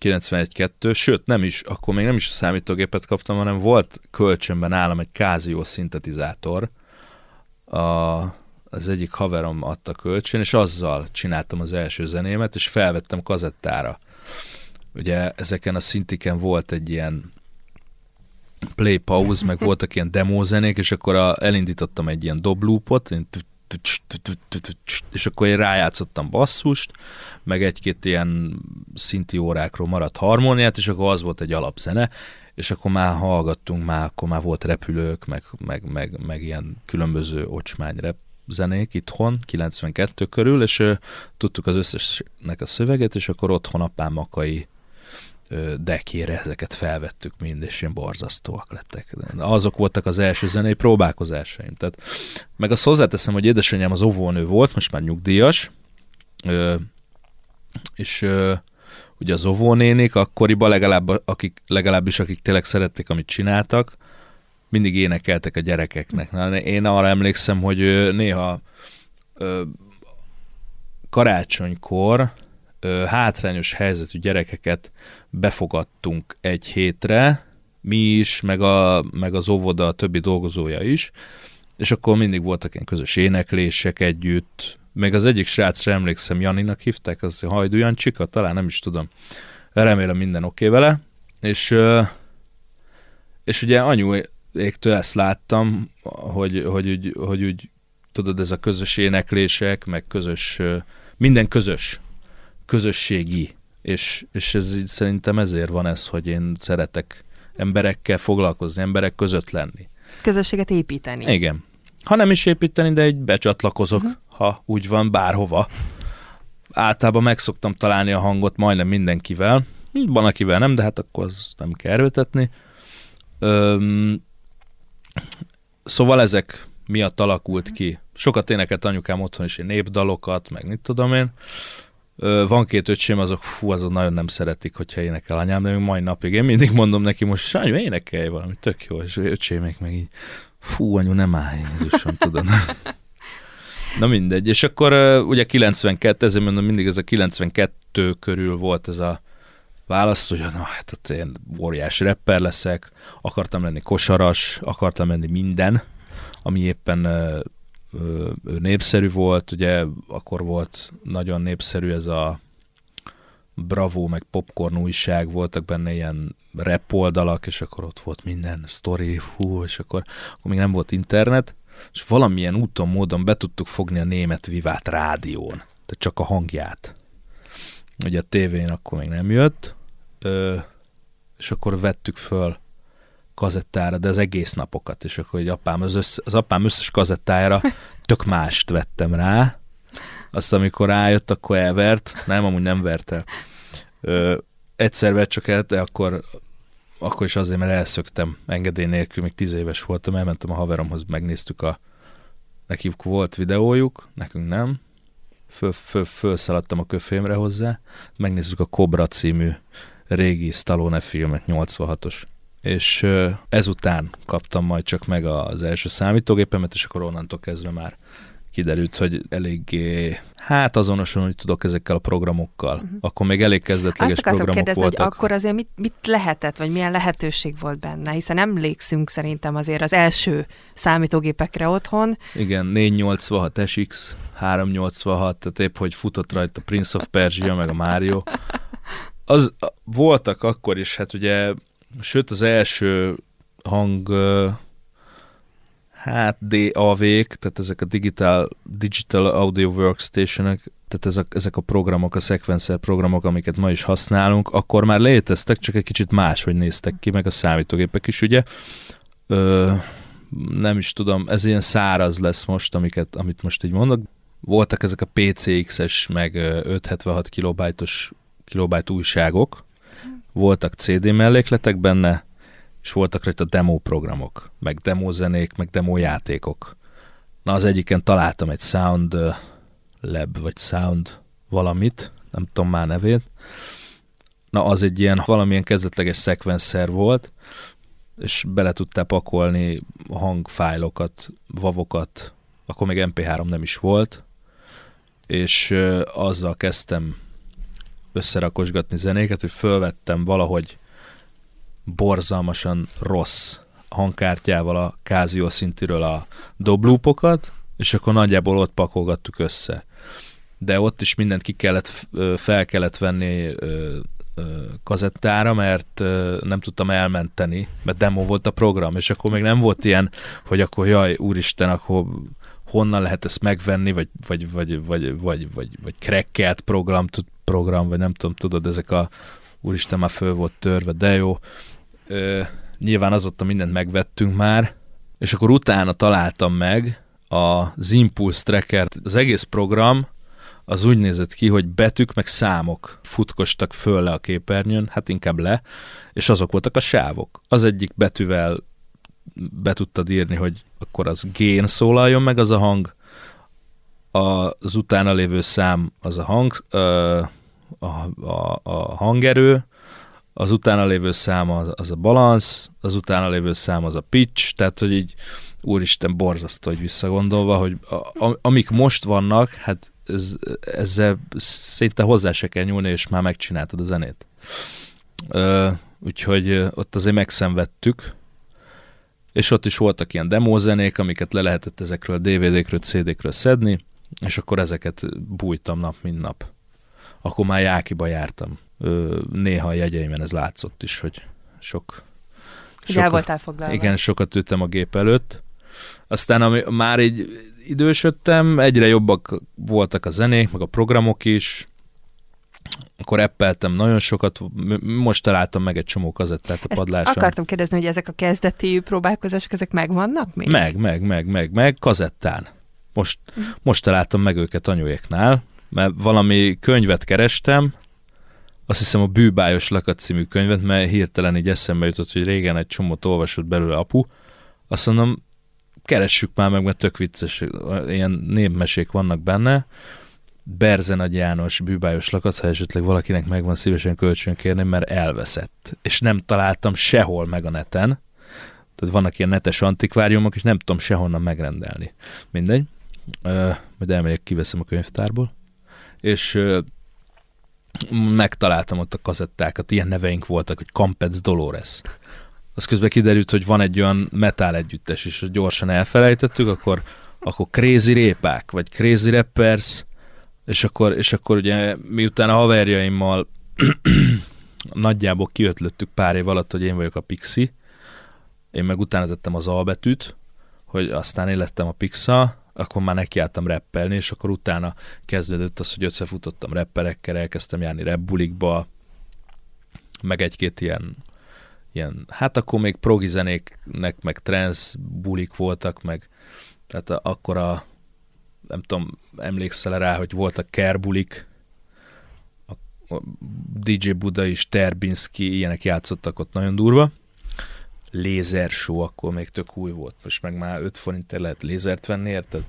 91-2, sőt nem is, akkor még nem is a számítógépet kaptam, hanem volt kölcsönben nálam egy Casio szintetizátor, a, az egyik haverom adta kölcsön, és azzal csináltam az első zenémet, és felvettem kazettára ugye ezeken a szintiken volt egy ilyen play pause, meg voltak ilyen demózenék, és akkor a, elindítottam egy ilyen dobloopot, és akkor én rájátszottam basszust, meg egy-két ilyen szinti órákról maradt harmóniát, és akkor az volt egy alapzene, és akkor már hallgattunk, már akkor már volt repülők, meg, meg, meg, meg ilyen különböző ocsmány rep zenék itthon, 92 körül, és ö, tudtuk az összesnek a szöveget, és akkor otthon apám makai dekére ezeket felvettük mind, és ilyen borzasztóak lettek. Azok voltak az első zenei próbálkozásaim. Tehát, meg azt hozzáteszem, hogy édesanyám az óvónő volt, most már nyugdíjas, és ugye az óvónénik akkoriban legalább, akik, legalábbis akik tényleg szerették, amit csináltak, mindig énekeltek a gyerekeknek. Na, én arra emlékszem, hogy néha karácsonykor hátrányos helyzetű gyerekeket befogadtunk egy hétre, mi is, meg, a, meg az óvoda a többi dolgozója is, és akkor mindig voltak ilyen közös éneklések együtt, még az egyik srácra emlékszem, Janinak hívták, az Hajdu Jancsika, talán nem is tudom. Remélem minden oké okay vele. És, és ugye anyuéktől ezt láttam, hogy, hogy, úgy, hogy úgy, tudod, ez a közös éneklések, meg közös, minden közös, közösségi, és, és ez így szerintem ezért van ez, hogy én szeretek emberekkel foglalkozni, emberek között lenni. Közösséget építeni. Igen. Ha nem is építeni, de egy becsatlakozok, uh-huh. ha úgy van, bárhova. Általában meg szoktam találni a hangot majdnem mindenkivel. Van, akivel nem, de hát akkor az nem kell erőltetni. Öm, szóval ezek miatt alakult ki. Sokat éneket anyukám otthon is, népdalokat, meg mit tudom én. Van két öcsém, azok, fú, azok nagyon nem szeretik, hogyha énekel anyám, de még mai napig. Én mindig mondom neki, most Sanyu, énekelj valami, tök jó, és öcsémek meg így, fú, anyu, nem állj, Jézusom, tudod. Na mindegy, és akkor ugye 92, ezért mondom, mindig ez a 92 körül volt ez a választ, hogy na hát ott én óriás rapper leszek, akartam lenni kosaras, akartam lenni minden, ami éppen népszerű volt, ugye akkor volt nagyon népszerű ez a Bravo, meg Popcorn újság, voltak benne ilyen rap oldalak, és akkor ott volt minden story, hú, és akkor, akkor még nem volt internet, és valamilyen úton, módon be tudtuk fogni a német vivát rádión, tehát csak a hangját. Ugye a tévén akkor még nem jött, ö, és akkor vettük föl kazettára, de az egész napokat, és akkor egy apám, az, össze, az apám összes kazettájára tök mást vettem rá, azt amikor rájött, akkor elvert, nem, amúgy nem vert el. Ö, egyszer vett csak el, de akkor, akkor is azért, mert elszöktem engedély nélkül, még tíz éves voltam, elmentem a haveromhoz, megnéztük a, nekik volt videójuk, nekünk nem, föl, föl, fölszaladtam a köfémre hozzá, megnézzük a Cobra című régi Stallone filmet, 86-os. És ezután kaptam majd csak meg az első számítógépemet, és akkor onnantól kezdve már kiderült, hogy eléggé, hát azonosan, hogy tudok ezekkel a programokkal. Uh-huh. Akkor még elég kezdetleges Azt programok kérdezni, voltak. hogy akkor azért mit, mit lehetett, vagy milyen lehetőség volt benne, hiszen emlékszünk szerintem azért az első számítógépekre otthon. Igen, 486 SX, 386, tehát épp, hogy futott rajta a Prince of Persia, meg a Mario. Az voltak akkor is, hát ugye, sőt az első hang Hát DAV-k, tehát ezek a Digital, Digital Audio workstation tehát ezek, ezek a programok, a sequencer programok, amiket ma is használunk, akkor már léteztek, csak egy kicsit máshogy néztek ki, meg a számítógépek is, ugye. Ö, nem is tudom, ez ilyen száraz lesz most, amiket, amit most így mondok. Voltak ezek a PCX-es, meg 576 kilobájtos kilobájt újságok, voltak CD mellékletek benne, és voltak rajta demo programok, meg demo zenék, meg demo játékok. Na az egyiken találtam egy Sound Lab, vagy Sound valamit, nem tudom már nevét. Na az egy ilyen valamilyen kezdetleges szekvenszer volt, és bele tudtál pakolni hangfájlokat, vavokat, akkor még MP3 nem is volt, és azzal kezdtem összerakosgatni zenéket, hogy fölvettem valahogy borzalmasan rossz hangkártyával a Casio szintiről a doblúpokat, és akkor nagyjából ott pakolgattuk össze. De ott is mindent ki kellett, fel kellett venni kazettára, mert nem tudtam elmenteni, mert demo volt a program, és akkor még nem volt ilyen, hogy akkor jaj, úristen, akkor honnan lehet ezt megvenni, vagy, vagy, vagy, vagy, vagy, vagy, vagy crackelt program, program, vagy nem tudom, tudod, ezek a úristen már föl volt törve, de jó ö, nyilván azóta mindent megvettünk már, és akkor utána találtam meg az Impulse Tracker. Az egész program az úgy nézett ki, hogy betűk meg számok futkostak föl le a képernyőn, hát inkább le, és azok voltak a sávok. Az egyik betűvel be tudtad írni, hogy akkor az gén szólaljon meg az a hang, az utána lévő szám az a hang, a, a, a hangerő, az utána lévő szám az, az a balansz, az utána lévő szám az a pitch, tehát hogy így úristen borzasztó, hogy visszagondolva, hogy a, amik most vannak, hát ez, ezzel szinte hozzá se kell nyúlni, és már megcsináltad a zenét. Ö, úgyhogy ott azért megszenvedtük, és ott is voltak ilyen demózenék, amiket le lehetett ezekről a DVD-kről, CD-kről szedni, és akkor ezeket bújtam nap, mint nap. Akkor már Jákiba jártam. Néha a jegyeimen ez látszott is, hogy sok... sokat, voltál foglalva. Igen, sokat ültem a gép előtt. Aztán ami, már így idősödtem, egyre jobbak voltak a zenék, meg a programok is, akkor eppeltem nagyon sokat, most találtam meg egy csomó kazettát a Ezt padláson. akartam kérdezni, hogy ezek a kezdeti próbálkozások, ezek megvannak még? Meg, meg, meg, meg, meg, kazettán. Most, most találtam meg őket anyuéknál, mert valami könyvet kerestem, azt hiszem a Bűbájos Lakat című könyvet, mert hirtelen így eszembe jutott, hogy régen egy csomót olvasott belőle apu. Azt mondom, keressük már meg, mert tök vicces, ilyen népmesék vannak benne. Berze Nagy János bűbájos lakat, ha esetleg valakinek megvan, szívesen kölcsön kérni, mert elveszett. És nem találtam sehol meg a neten. Tehát vannak ilyen netes antikváriumok, és nem tudom sehonnan megrendelni. Mindegy. Uh, majd elmegyek, kiveszem a könyvtárból. És megtaláltam ott a kazettákat, ilyen neveink voltak, hogy Campets Dolores. Az közben kiderült, hogy van egy olyan metal együttes, és gyorsan elfelejtettük, akkor, akkor Crazy Répák, vagy Crazy Rappers, és akkor, és akkor ugye miután a haverjaimmal nagyjából kiötlöttük pár év alatt, hogy én vagyok a Pixi, én meg utána tettem az A betűt, hogy aztán én lettem a Pixa, akkor már nekiálltam rappelni, és akkor utána kezdődött az, hogy összefutottam rapperekkel, elkezdtem járni rapbulikba, meg egy-két ilyen, ilyen, hát akkor még progi meg trance bulik voltak, meg tehát akkor a, nem tudom, emlékszel rá, hogy voltak kerbulik, a DJ Buda és Terbinski, ilyenek játszottak ott nagyon durva. Lézer show, akkor még tök új volt, most meg már 5 forintért lehet lézert venni, érted?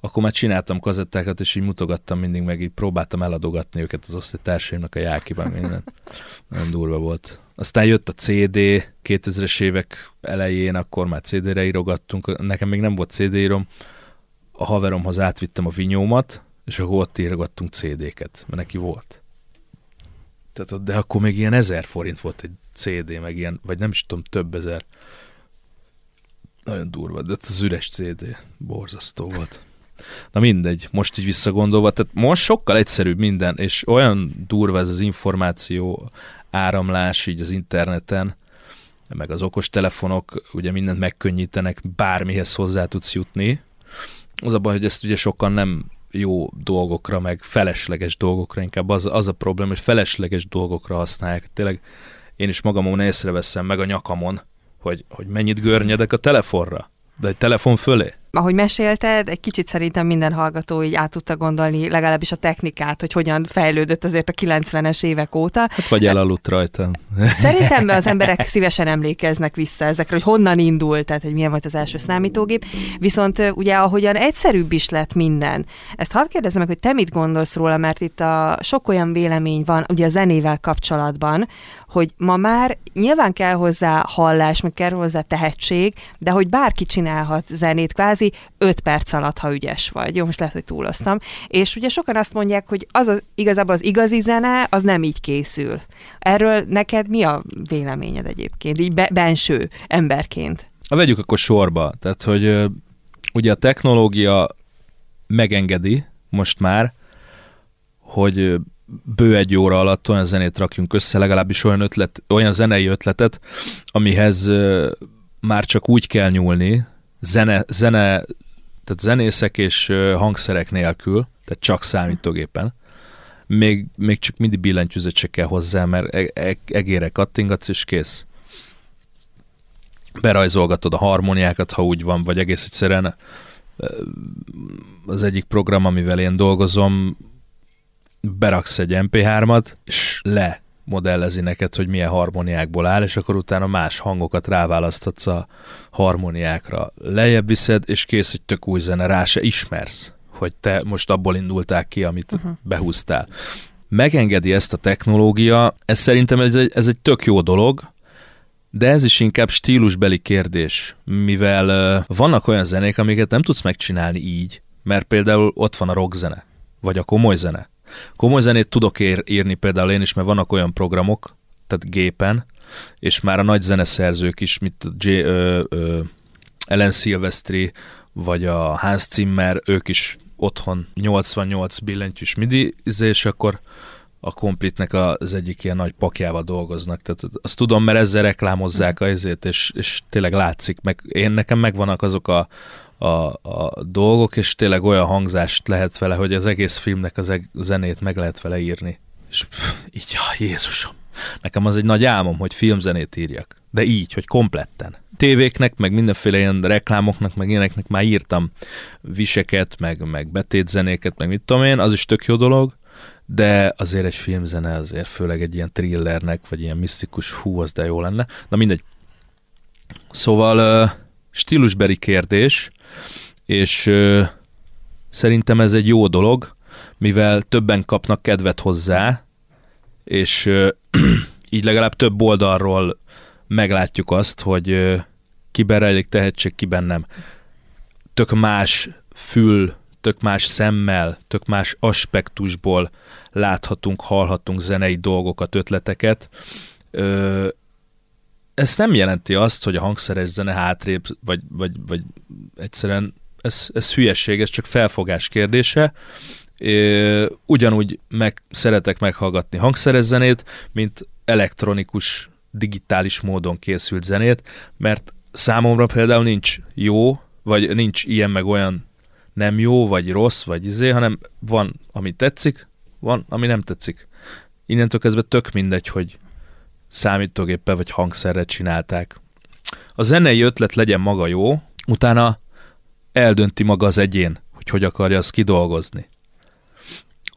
Akkor már csináltam kazettákat, és így mutogattam mindig, meg így próbáltam eladogatni őket az osztálytársaimnak a jákiban, minden. Nagyon durva volt. Aztán jött a CD, 2000-es évek elején, akkor már CD-re írogattunk, nekem még nem volt CD-írom, a haveromhoz átvittem a vinyómat, és akkor ott írogattunk CD-ket, mert neki volt. Tehát, de akkor még ilyen ezer forint volt egy CD, meg ilyen, vagy nem is tudom, több ezer. Nagyon durva, de az üres CD borzasztó volt. Na mindegy, most így visszagondolva, tehát most sokkal egyszerűbb minden, és olyan durva ez az információ áramlás így az interneten, meg az okostelefonok ugye mindent megkönnyítenek, bármihez hozzá tudsz jutni, az a baj, hogy ezt ugye sokan nem jó dolgokra, meg felesleges dolgokra, inkább az, az a probléma, hogy felesleges dolgokra használják. Tényleg én is magamon észreveszem meg a nyakamon, hogy, hogy mennyit görnyedek a telefonra, de egy telefon fölé ahogy mesélted, egy kicsit szerintem minden hallgató így át tudta gondolni legalábbis a technikát, hogy hogyan fejlődött azért a 90-es évek óta. Hát vagy elaludt rajta. Szerintem az emberek szívesen emlékeznek vissza ezekre, hogy honnan indult, tehát hogy milyen volt az első számítógép. Viszont ugye ahogyan egyszerűbb is lett minden. Ezt hadd kérdezem meg, hogy te mit gondolsz róla, mert itt a sok olyan vélemény van ugye a zenével kapcsolatban, hogy ma már nyilván kell hozzá hallás, meg kell hozzá tehetség, de hogy bárki csinálhat zenét, kvázi 5 perc alatt, ha ügyes vagy. Jó, most lehet, hogy túloztam. És ugye sokan azt mondják, hogy az, az igazából az igazi zene, az nem így készül. Erről neked mi a véleményed egyébként, így be, benső emberként? A vegyük akkor sorba. Tehát, hogy ugye a technológia megengedi most már, hogy bő egy óra alatt olyan zenét rakjunk össze, legalábbis olyan, ötlet, olyan zenei ötletet, amihez már csak úgy kell nyúlni, zene, zene tehát zenészek és hangszerek nélkül, tehát csak számítógépen, még, még csak mindig billentyűzet se kell hozzá, mert e, e, egére kattingatsz, és kész. Berajzolgatod a harmóniákat, ha úgy van, vagy egész egyszerűen az egyik program, amivel én dolgozom, beraksz egy MP3-at, és le modellezi neked, hogy milyen harmóniákból áll, és akkor utána más hangokat ráválaszthatsz a harmóniákra. Lejjebb viszed, és kész egy tök új zene, rá se ismersz, hogy te most abból indultál ki, amit uh-huh. behúztál. Megengedi ezt a technológia, ez szerintem ez egy, ez egy tök jó dolog, de ez is inkább stílusbeli kérdés, mivel uh, vannak olyan zenék, amiket nem tudsz megcsinálni így, mert például ott van a rockzene, vagy a komoly zene Komoly zenét tudok ér, írni például én is, mert vannak olyan programok, tehát gépen, és már a nagy zeneszerzők is, mint J, ö, ö, Ellen Silvestri, vagy a Hans Zimmer, ők is otthon 88 billentyűs midi, és akkor a Complete-nek az egyik ilyen nagy pakjával dolgoznak. Tehát azt tudom, mert ezzel reklámozzák a ezért, és, és tényleg látszik. Meg én nekem megvannak azok a, a, a dolgok, és tényleg olyan hangzást lehet vele, hogy az egész filmnek az eg- zenét meg lehet vele írni. És így, ja, Jézusom. Nekem az egy nagy álmom, hogy filmzenét írjak. De így, hogy kompletten. Tévéknek, meg mindenféle ilyen reklámoknak, meg ilyeneknek már írtam viseket, meg, meg betétzenéket, meg mit tudom én, az is tök jó dolog, de azért egy filmzene azért, főleg egy ilyen thrillernek, vagy ilyen misztikus, hú, az de jó lenne. Na mindegy. Szóval uh, stílusbeli kérdés, és uh, szerintem ez egy jó dolog, mivel többen kapnak kedvet hozzá, és uh, így legalább több oldalról meglátjuk azt, hogy uh, kiben rejlik tehetség, kiben nem. Tök más fül tök más szemmel, tök más aspektusból láthatunk, hallhatunk zenei dolgokat, ötleteket. Ö, ez nem jelenti azt, hogy a hangszeres zene hátrébb, vagy, vagy, vagy egyszerűen ez, ez hülyesség, ez csak felfogás kérdése. Ö, ugyanúgy meg, szeretek meghallgatni hangszeres zenét, mint elektronikus, digitális módon készült zenét, mert számomra például nincs jó, vagy nincs ilyen meg olyan nem jó, vagy rossz, vagy izé, hanem van, ami tetszik, van, ami nem tetszik. Innentől kezdve tök mindegy, hogy számítógéppel vagy hangszerre csinálták. A zenei ötlet legyen maga jó, utána eldönti maga az egyén, hogy hogy akarja azt kidolgozni.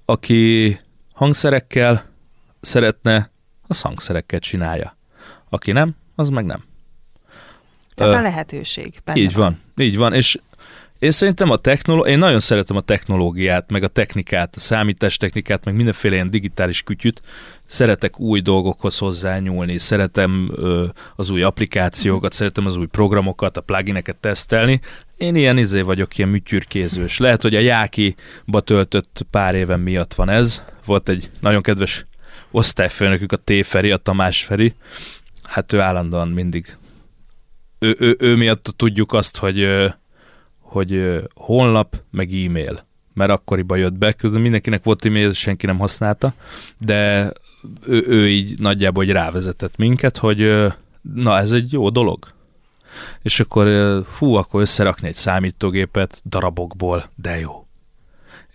Aki hangszerekkel szeretne, az hangszerekkel csinálja. Aki nem, az meg nem. Tehát a lehetőség. Így van. van, így van, és én szerintem a technológia, én nagyon szeretem a technológiát, meg a technikát, a számítástechnikát, meg mindenféle ilyen digitális kütyüt. Szeretek új dolgokhoz hozzányúlni, szeretem ö, az új applikációkat, szeretem az új programokat, a plugineket tesztelni. Én ilyen izé vagyok, ilyen műtyürkézős. Lehet, hogy a Jákiba töltött pár éven miatt van ez. Volt egy nagyon kedves osztályfőnökük, a T. Feri, a Tamás Feri. Hát ő állandóan mindig ő, ő, ő miatt tudjuk azt, hogy hogy honlap, meg e-mail. Mert akkoriban jött be, közben mindenkinek volt e-mail, senki nem használta, de ő, ő így nagyjából hogy rávezetett minket, hogy na ez egy jó dolog. És akkor hú, akkor összerakni egy számítógépet darabokból, de jó.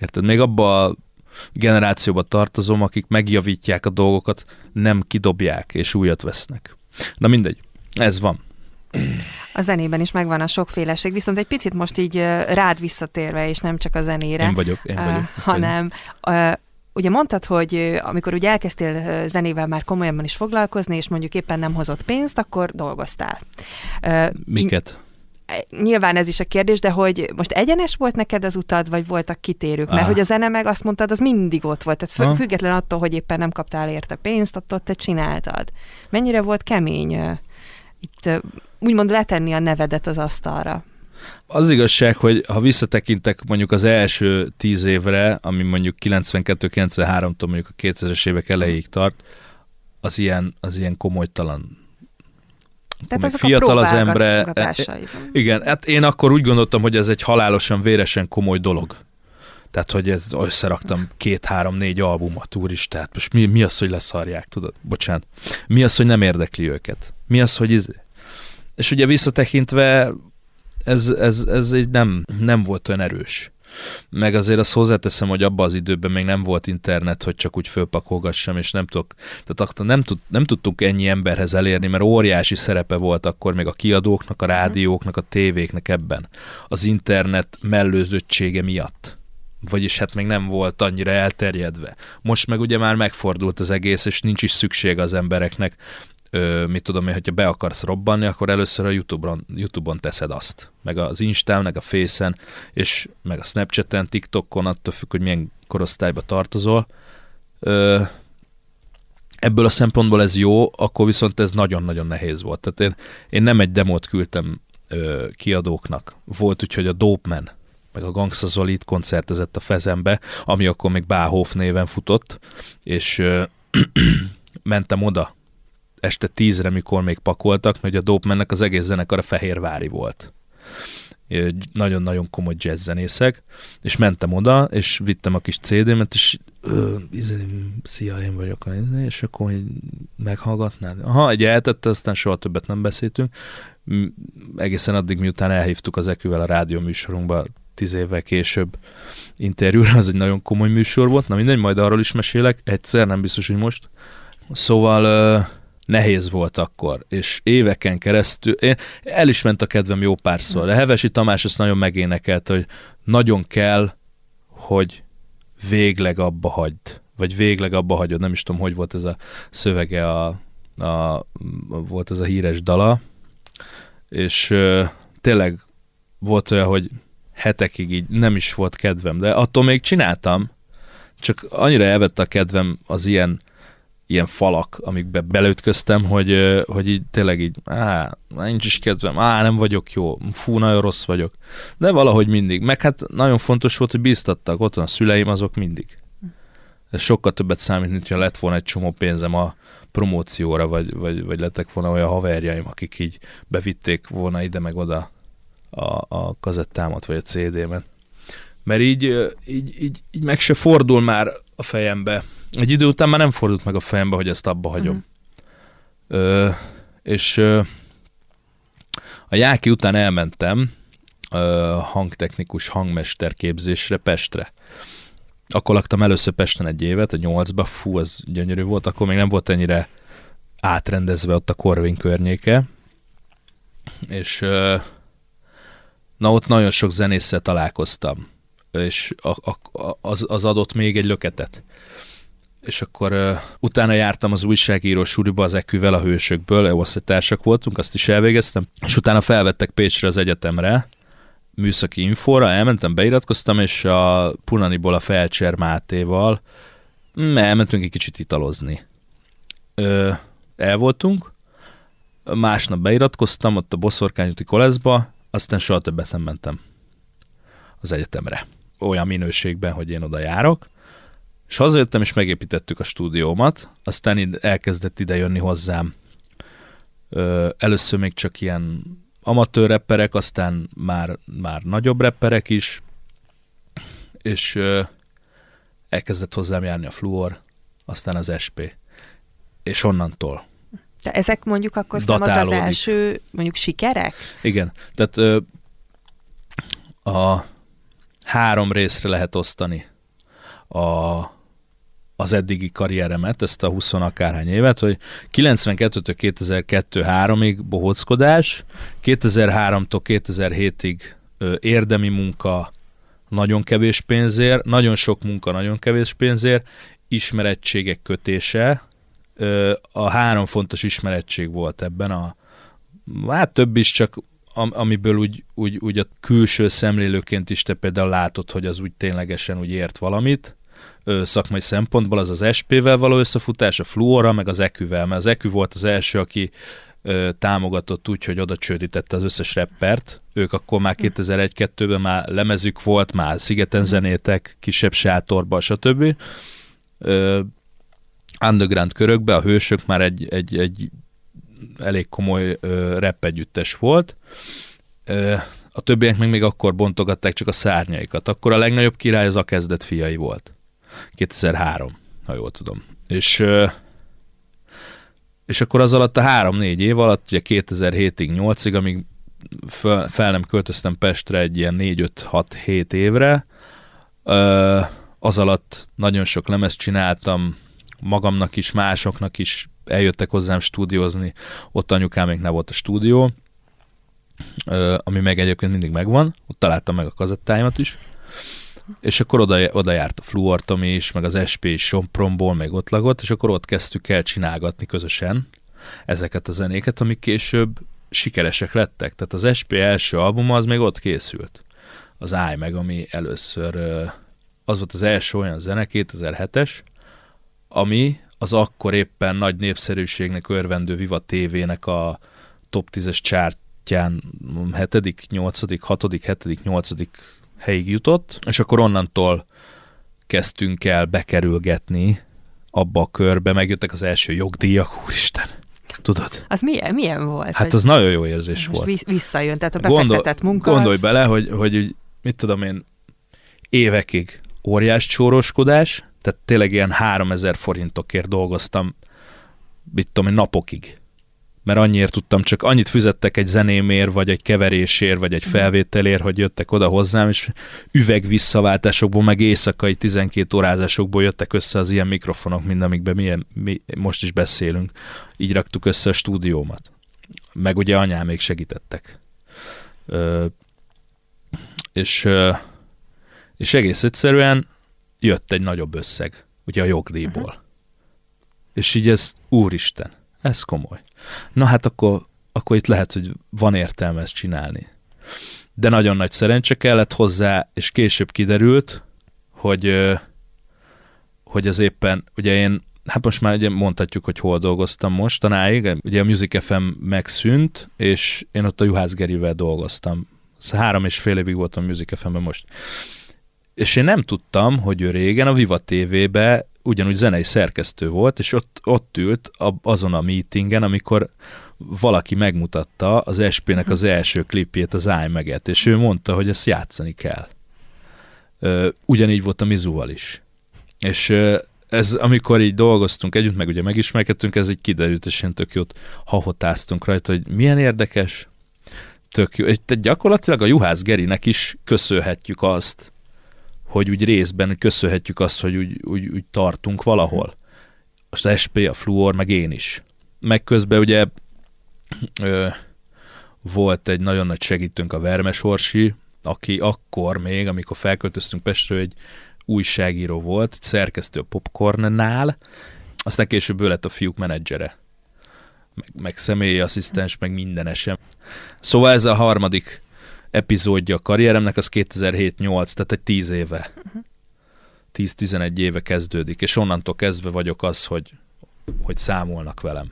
Érted? Még abba a generációba tartozom, akik megjavítják a dolgokat, nem kidobják és újat vesznek. Na mindegy, ez van a zenében is megvan a sokféleség, viszont egy picit most így rád visszatérve, és nem csak a zenére, én vagyok, én vagyok, uh, hanem uh, Ugye mondtad, hogy amikor ugye elkezdtél zenével már komolyabban is foglalkozni, és mondjuk éppen nem hozott pénzt, akkor dolgoztál. Miket? Nyilván ez is a kérdés, de hogy most egyenes volt neked az utad, vagy voltak kitérők? Mert ah. hogy a zene meg azt mondtad, az mindig ott volt. Tehát ah. független attól, hogy éppen nem kaptál érte pénzt, attól te csináltad. Mennyire volt kemény itt úgymond letenni a nevedet az asztalra? Az igazság, hogy ha visszatekintek mondjuk az első tíz évre, ami mondjuk 92-93-tól mondjuk a 2000-es évek elejéig tart, az ilyen, az ilyen komolytalan tehát azok fiatal az ember. Igen, hát én akkor úgy gondoltam, hogy ez egy halálosan, véresen komoly dolog. Tehát, hogy ez, összeraktam két-három-négy albumot, úristen, tehát most mi, mi az, hogy leszarják, tudod? Bocsánat. Mi az, hogy nem érdekli őket? Mi az, hogy izé? És ugye visszatekintve ez, ez, ez így nem, nem volt olyan erős. Meg azért azt hozzáteszem, hogy abban az időben még nem volt internet, hogy csak úgy fölpakolgassam, és nem tudok, tehát nem, tud, nem tudtunk ennyi emberhez elérni, mert óriási szerepe volt akkor még a kiadóknak, a rádióknak, a tévéknek ebben. Az internet mellőzöttsége miatt vagyis hát még nem volt annyira elterjedve. Most meg ugye már megfordult az egész, és nincs is szükség az embereknek ö, mit tudom én, hogyha be akarsz robbanni, akkor először a YouTube-on, YouTube-on teszed azt. Meg az Instán, meg a Face-en, és meg a Snapchat-en, TikTokon, attól függ, hogy milyen korosztályba tartozol. Ö, ebből a szempontból ez jó, akkor viszont ez nagyon-nagyon nehéz volt. Tehát én, én nem egy demót küldtem ö, kiadóknak. Volt úgyhogy a Dope Man, meg a Gangsta Zoli koncertezett a Fezembe, ami akkor még Báhof néven futott, és ö, mentem oda este tízre, mikor még pakoltak, hogy a Dopemannek az egész zenekar a Fehérvári volt. Nagyon-nagyon komoly jazz zenészek, és mentem oda, és vittem a kis CD-met, és izé, szia, én vagyok, és akkor hogy meghallgatnád? Aha, egy eltette, aztán soha többet nem beszéltünk. Egészen addig, miután elhívtuk az Eküvel a rádió műsorunkba tíz évvel később interjúra, az egy nagyon komoly műsor volt, na mindegy, majd arról is mesélek, egyszer, nem biztos, hogy most. Szóval ö, nehéz volt akkor, és éveken keresztül, én, el is ment a kedvem jó párszor, de Hevesi Tamás ezt nagyon megénekelt, hogy nagyon kell, hogy végleg abba hagyd, vagy végleg abba hagyod, nem is tudom, hogy volt ez a szövege, a, a, volt ez a híres dala, és ö, tényleg volt olyan, hogy hetekig így nem is volt kedvem, de attól még csináltam, csak annyira elvette a kedvem az ilyen ilyen falak, amikbe belőtköztem, hogy, hogy így tényleg így, á, nincs is kedvem, á, nem vagyok jó, fú, nagyon rossz vagyok. De valahogy mindig. Meg hát nagyon fontos volt, hogy bíztattak, ott a szüleim, azok mindig. Ez sokkal többet számít, mint hogy lett volna egy csomó pénzem a promócióra, vagy, vagy, vagy lettek volna olyan haverjaim, akik így bevitték volna ide meg oda a, a kazettámat, vagy a CD-met. Mert így, így, így, így meg se fordul már a fejembe, egy idő után már nem fordult meg a fejembe, hogy ezt abba hagyom. Uh-huh. Ö, és ö, a Jáki után elmentem ö, hangtechnikus hangmester képzésre Pestre. Akkor laktam először Pesten egy évet, a nyolcba, fú, az gyönyörű volt, akkor még nem volt ennyire átrendezve ott a Korvin környéke. És ö, na ott nagyon sok zenésszel találkoztam, és a, a, az, az adott még egy löketet és akkor uh, utána jártam az újságíró suriba az eküvel a hősökből, osztálytársak voltunk, azt is elvégeztem, és utána felvettek Pécsre az egyetemre, műszaki infóra, elmentem, beiratkoztam, és a Punaniból a Felcser Mátéval mm, elmentünk egy kicsit italozni. Ö, el voltunk, másnap beiratkoztam ott a Boszorkányúti koleszba, aztán soha többet nem mentem az egyetemre. Olyan minőségben, hogy én oda járok. És hazajöttem, és megépítettük a stúdiómat, aztán elkezdett ide jönni hozzám ö, először még csak ilyen amatőr rapperek, aztán már, már nagyobb rapperek is, és ö, elkezdett hozzám járni a Fluor, aztán az SP. És onnantól. De ezek mondjuk akkor számodra az első mondjuk sikerek? Igen, tehát ö, a három részre lehet osztani a az eddigi karrieremet, ezt a 20 akárhány évet, hogy 92-től 2002-3-ig bohóckodás, 2003-tól 2007-ig érdemi munka nagyon kevés pénzért, nagyon sok munka nagyon kevés pénzért, ismerettségek kötése, a három fontos ismerettség volt ebben a, hát több is, csak amiből úgy, úgy, úgy a külső szemlélőként is te például látod, hogy az úgy ténylegesen úgy ért valamit, szakmai szempontból, az az SP-vel való összefutás, a Fluora, meg az EQ-vel, mert az EQ volt az első, aki támogatott úgy, hogy oda csődítette az összes rappert. Ők akkor már 2001-2-ben már lemezük volt, már szigeten mhm. zenétek, kisebb sátorba, stb. Underground körökbe a hősök már egy, egy, egy elég komoly rap együttes volt. A többiek meg még akkor bontogatták csak a szárnyaikat. Akkor a legnagyobb király az a kezdet fiai volt. 2003, ha jól tudom. És, és akkor az alatt a három-négy év alatt, ugye 2007-ig, 8-ig, amíg fel, fel nem költöztem Pestre egy ilyen 4-5-6-7 évre, az alatt nagyon sok lemezt csináltam, magamnak is, másoknak is eljöttek hozzám stúdiózni, ott anyukám még nem volt a stúdió, ami meg egyébként mindig megvan, ott találtam meg a kazettáimat is, és akkor oda, oda járt a Fluortom is, meg az SP is Sompromból, meg ott lagott, és akkor ott kezdtük el csinálgatni közösen ezeket a zenéket, amik később sikeresek lettek. Tehát az SP első album az még ott készült. Az Áj meg, ami először az volt az első olyan zene, 2007-es, ami az akkor éppen nagy népszerűségnek örvendő Viva TV-nek a top 10-es csártyán 7., 8., 6., 7., 8 helyig jutott, és akkor onnantól kezdtünk el bekerülgetni abba a körbe, megjöttek az első jogdíjak, úristen. tudod? Az milyen, milyen volt? Hát az nagyon jó érzés volt. Most visszajön, tehát a befektetett Gondol, munka Gondolj az... bele, hogy, hogy mit tudom én, évekig óriás csóroskodás, tehát tényleg ilyen 3000 forintokért dolgoztam, mit tudom én, napokig mert annyiért tudtam, csak annyit fizettek egy zenémért, vagy egy keverésért, vagy egy mhm. felvételért, hogy jöttek oda hozzám, és üveg visszaváltásokból, meg éjszakai 12 órázásokból jöttek össze az ilyen mikrofonok, mint amikben milyen, mi most is beszélünk. Így raktuk össze a stúdiómat. Meg ugye anyám még segítettek. Ö, és, ö, és egész egyszerűen jött egy nagyobb összeg, ugye a jogdíjból. Uh-huh. És így ez, úristen, ez komoly. Na hát akkor, akkor itt lehet, hogy van értelme ezt csinálni. De nagyon nagy szerencse kellett hozzá, és később kiderült, hogy, hogy az éppen, ugye én, hát most már ugye mondhatjuk, hogy hol dolgoztam mostanáig, ugye a Music FM megszűnt, és én ott a Juhász Gerivel dolgoztam. Szóval három és fél évig voltam Music FM-ben most. És én nem tudtam, hogy ő régen a Viva TV-be ugyanúgy zenei szerkesztő volt, és ott, ott ült azon a meetingen, amikor valaki megmutatta az SP-nek az első klipjét, az iMaget, és ő mondta, hogy ezt játszani kell. Ugyanígy volt a Mizuval is. És ez, amikor így dolgoztunk együtt, meg ugye megismerkedtünk, ez így kiderült, és én tök jót hahotáztunk rajta, hogy milyen érdekes, tök jó. Egy, gyakorlatilag a Juhász Gerinek is köszönhetjük azt, hogy úgy részben hogy köszönhetjük azt, hogy úgy, úgy, úgy tartunk valahol. Most a SP, a Fluor, meg én is. Meg közben ugye ö, volt egy nagyon nagy segítőnk a Vermesorsi, aki akkor még, amikor felköltöztünk Pestről, egy újságíró volt, egy szerkesztő a Popcornnál, aztán később ő lett a fiúk menedzsere. Meg, meg személyi asszisztens, meg minden esem. Szóval ez a harmadik epizódja a karrieremnek, az 2007-8, tehát egy 10 éve. 10-11 éve kezdődik, és onnantól kezdve vagyok az, hogy, hogy számolnak velem.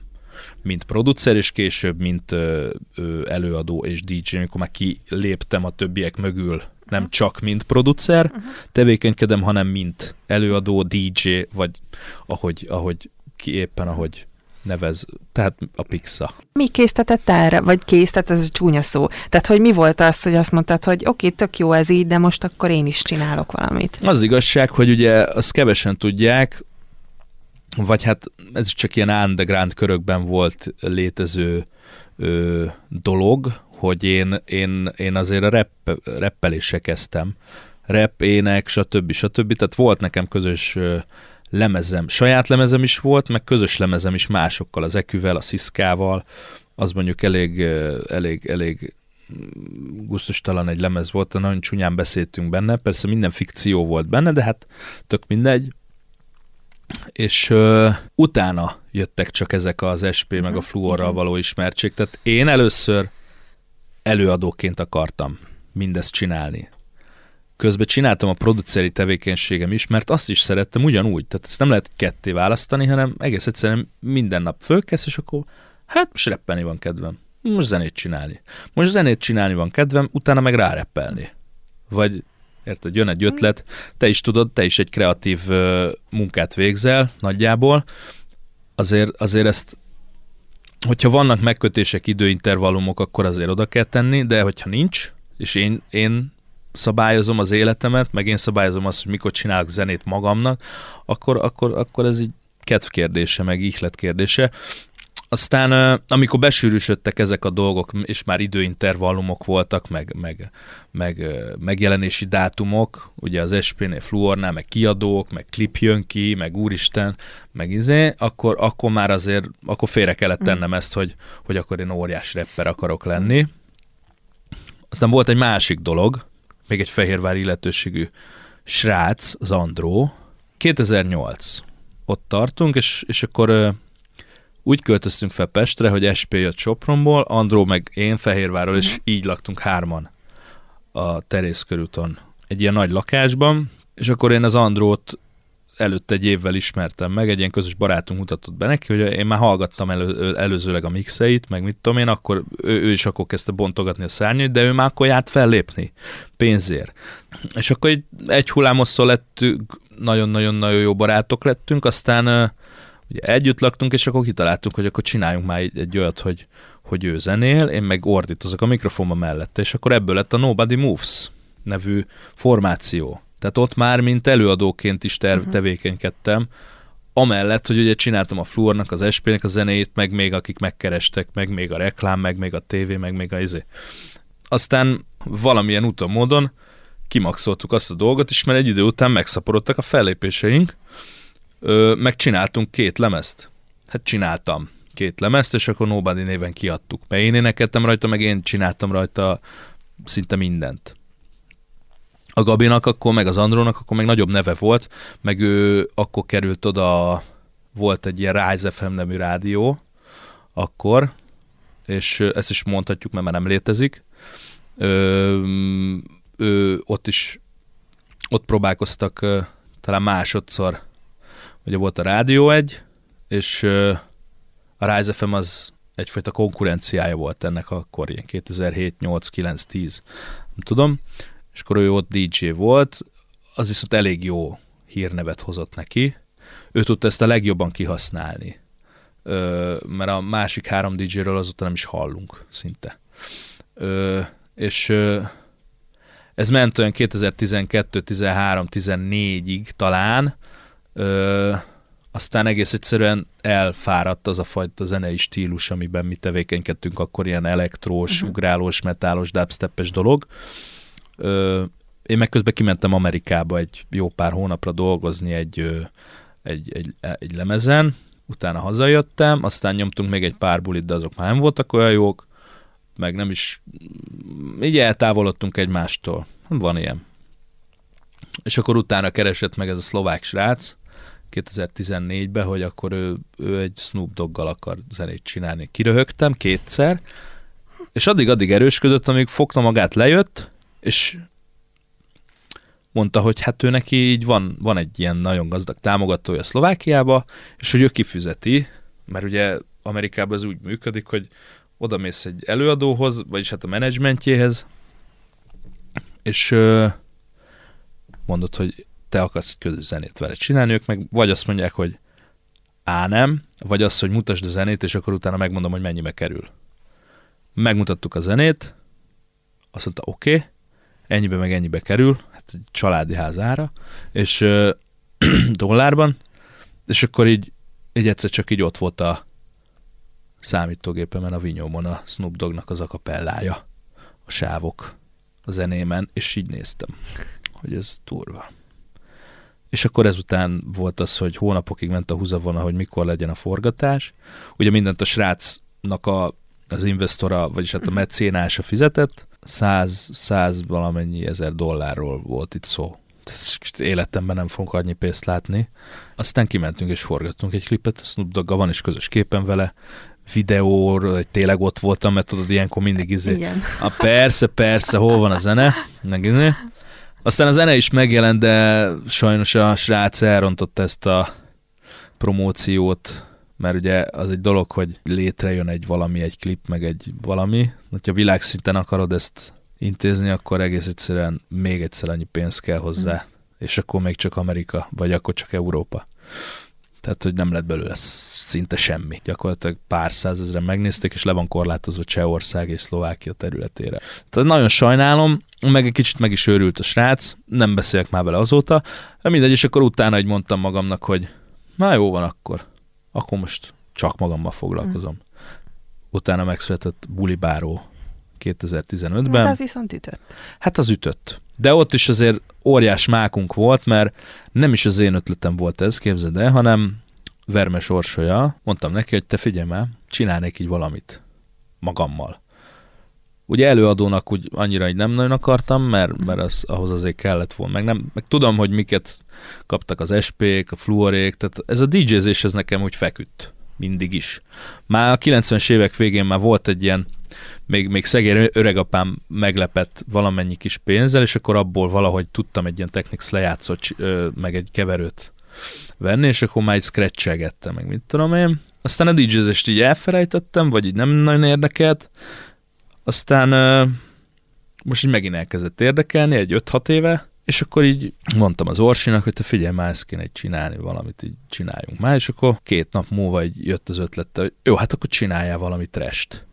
Mint producer, és később, mint ö, ö, előadó és DJ, amikor már kiléptem a többiek mögül, nem uh-huh. csak mint producer uh-huh. tevékenykedem, hanem mint előadó, DJ, vagy ahogy, ahogy ki éppen, ahogy nevez, tehát a Pixa. Mi késztetett erre? Vagy késztet, ez csúnya szó. Tehát, hogy mi volt az, hogy azt mondtad, hogy oké, okay, tök jó ez így, de most akkor én is csinálok valamit. Az igazság, hogy ugye azt kevesen tudják, vagy hát ez csak ilyen underground körökben volt létező ö, dolog, hogy én, én, én azért a rap, rappeléssel kezdtem. Rap, ének, stb. stb. Tehát volt nekem közös lemezem, saját lemezem is volt, meg közös lemezem is másokkal, az Eküvel, a Sziszkával, az mondjuk elég, elég, elég gusztustalan egy lemez volt, nagyon csúnyán beszéltünk benne, persze minden fikció volt benne, de hát tök mindegy. És uh, utána jöttek csak ezek az SP meg a mhm, fluorral való ismertség, tehát én először előadóként akartam mindezt csinálni közben csináltam a produceri tevékenységem is, mert azt is szerettem ugyanúgy. Tehát ezt nem lehet ketté választani, hanem egész egyszerűen minden nap fölkezd, és akkor hát most reppelni van kedvem. Most zenét csinálni. Most zenét csinálni van kedvem, utána meg ráreppelni. Vagy érted, jön egy ötlet, te is tudod, te is egy kreatív uh, munkát végzel nagyjából, azért, azért ezt hogyha vannak megkötések, időintervallumok, akkor azért oda kell tenni, de hogyha nincs, és én, én szabályozom az életemet, meg én szabályozom azt, hogy mikor csinálok zenét magamnak, akkor, akkor, akkor ez így kedv kérdése, meg ihlet kérdése. Aztán, amikor besűrűsödtek ezek a dolgok, és már időintervallumok voltak, meg, meg, meg megjelenési dátumok, ugye az SP-nél Fluornál, meg kiadók, meg klip jön ki, meg úristen, meg izé, akkor, akkor már azért, akkor félre kellett tennem ezt, hogy, hogy akkor én óriás rapper akarok lenni. Aztán volt egy másik dolog, még egy fehérvári illetőségű srác, az Andró. 2008. Ott tartunk, és, és akkor ö, úgy költöztünk fel Pestre, hogy SP jött Sopronból, Andró meg én Fehérvárról, uh-huh. és mhm. így laktunk hárman a Terész körúton egy ilyen nagy lakásban, és akkor én az Andrót előtte egy évvel ismertem meg, egy ilyen közös barátunk mutatott be neki, hogy én már hallgattam elő, előzőleg a mixeit, meg mit tudom én, akkor ő, ő is akkor kezdte bontogatni a szárnyait, de ő már akkor járt fellépni pénzért. És akkor egy, egy hullámosszal lettünk, nagyon-nagyon-nagyon jó barátok lettünk, aztán ugye együtt laktunk, és akkor kitaláltunk, hogy akkor csináljunk már egy, egy olyat, hogy, hogy ő zenél, én meg ordítozok a mikrofonba mellette, és akkor ebből lett a Nobody Moves nevű formáció. Tehát ott már, mint előadóként is terv, uh-huh. tevékenykedtem, amellett, hogy ugye csináltam a Fluornak, az SP-nek a zenéjét, meg még akik megkerestek, meg még a reklám, meg még a tévé, meg még a izé. Aztán valamilyen úton, módon kimaxoltuk azt a dolgot, és mert egy idő után megszaporodtak a fellépéseink, megcsináltunk két lemezt. Hát csináltam két lemezt, és akkor Nobody néven kiadtuk. Mert én énekeltem rajta, meg én csináltam rajta szinte mindent. A Gabinak akkor, meg az Andrónak akkor meg nagyobb neve volt, meg ő akkor került oda, volt egy ilyen Rise FM nevű rádió, akkor, és ezt is mondhatjuk, mert már nem létezik. Ö, ő, ott is, ott próbálkoztak talán másodszor, ugye volt a Rádió egy, és a Rise FM az egyfajta konkurenciája volt ennek akkor, ilyen 2007, 8, 9, 10, nem tudom, és akkor ő ott DJ volt, az viszont elég jó hírnevet hozott neki, ő tudta ezt a legjobban kihasználni, ö, mert a másik három DJ-ről azóta nem is hallunk szinte. Ö, és ö, ez ment olyan 2012, 13, 14-ig talán, ö, aztán egész egyszerűen elfáradt az a fajta zenei stílus, amiben mi tevékenykedtünk, akkor ilyen elektrós, uh-huh. ugrálós, metálos, dubstepes dolog. Ö, én meg közben kimentem Amerikába egy jó pár hónapra dolgozni egy, egy, egy, egy lemezen, utána hazajöttem, aztán nyomtunk még egy pár bulit, de azok már nem voltak olyan jók, meg nem is, így eltávolodtunk egymástól. Van ilyen. És akkor utána keresett meg ez a szlovák srác, 2014-ben, hogy akkor ő, ő egy Snoop Doggal akar zenét csinálni. Kiröhögtem kétszer, és addig-addig erősködött, amíg fogta magát, lejött, és mondta, hogy hát ő neki így van, van egy ilyen nagyon gazdag támogatója Szlovákiába, és hogy ő kifizeti, mert ugye Amerikában ez úgy működik, hogy oda mész egy előadóhoz, vagyis hát a menedzsmentjéhez, és mondod, hogy te akarsz egy közös zenét vele csinálni, ők meg vagy azt mondják, hogy á nem, vagy azt, hogy mutasd a zenét, és akkor utána megmondom, hogy mennyibe kerül. Megmutattuk a zenét, azt mondta, oké, okay, ennyibe meg ennyibe kerül, hát egy családi ház ára, és ö, dollárban, és akkor így, így egyszer csak így ott volt a számítógépemen, a vinyómon a Snoop Doggnak az akapellája, a sávok a zenémen, és így néztem, hogy ez turva. És akkor ezután volt az, hogy hónapokig ment a húzavona, hogy mikor legyen a forgatás. Ugye mindent a srácnak a, az investora, vagyis hát a mhm. mecénása fizetett, 100, 100 valamennyi ezer dollárról volt itt szó. Életemben nem fogunk annyi pénzt látni. Aztán kimentünk és forgattunk egy klipet, Snoop Dogg van is közös képen vele, videóról, hogy tényleg ott voltam, mert tudod, ilyenkor mindig izé. Igen. A persze, persze, hol van a zene? Meg izé. Aztán a zene is megjelent, de sajnos a srác elrontott ezt a promóciót, mert ugye az egy dolog, hogy létrejön egy valami, egy klip, meg egy valami. Hogyha világszinten akarod ezt intézni, akkor egész egyszerűen még egyszer annyi pénz kell hozzá, mm. és akkor még csak Amerika, vagy akkor csak Európa. Tehát, hogy nem lett belőle szinte semmi. Gyakorlatilag pár százezren megnézték, és le van korlátozva Csehország és Szlovákia területére. Tehát nagyon sajnálom, meg egy kicsit meg is őrült a srác, nem beszélek már vele azóta, de mindegy, és akkor utána egy mondtam magamnak, hogy na jó van akkor, akkor most csak magammal foglalkozom. Mm. Utána megszületett Bulibáró 2015-ben. Hát az viszont ütött. Hát az ütött. De ott is azért óriás mákunk volt, mert nem is az én ötletem volt ez, képzeld el, hanem Vermes Orsolya, mondtam neki, hogy te figyelj már, csinálnék így valamit magammal. Ugye előadónak úgy annyira így nem nagyon akartam, mert, mert az, ahhoz azért kellett volna. Meg, nem, meg tudom, hogy miket kaptak az SP-k, a fluorék, tehát ez a DJ-zés ez nekem úgy feküdt. Mindig is. Már a 90-es évek végén már volt egy ilyen, még, még szegény öregapám meglepett valamennyi kis pénzzel, és akkor abból valahogy tudtam egy ilyen Technics lejátszott, meg egy keverőt venni, és akkor már egy scratchelgettem, meg mit tudom én. Aztán a DJ-zést így elfelejtettem, vagy így nem nagyon érdekelt, aztán most így megint elkezdett érdekelni, egy 5-6 éve, És akkor így mondtam az Orsinak, hogy te figyelj már, ezt kéne csinálni, valamit így csináljunk már, és akkor két nap múlva így jött az ötlete, hogy jó, hát akkor csináljál valami trest.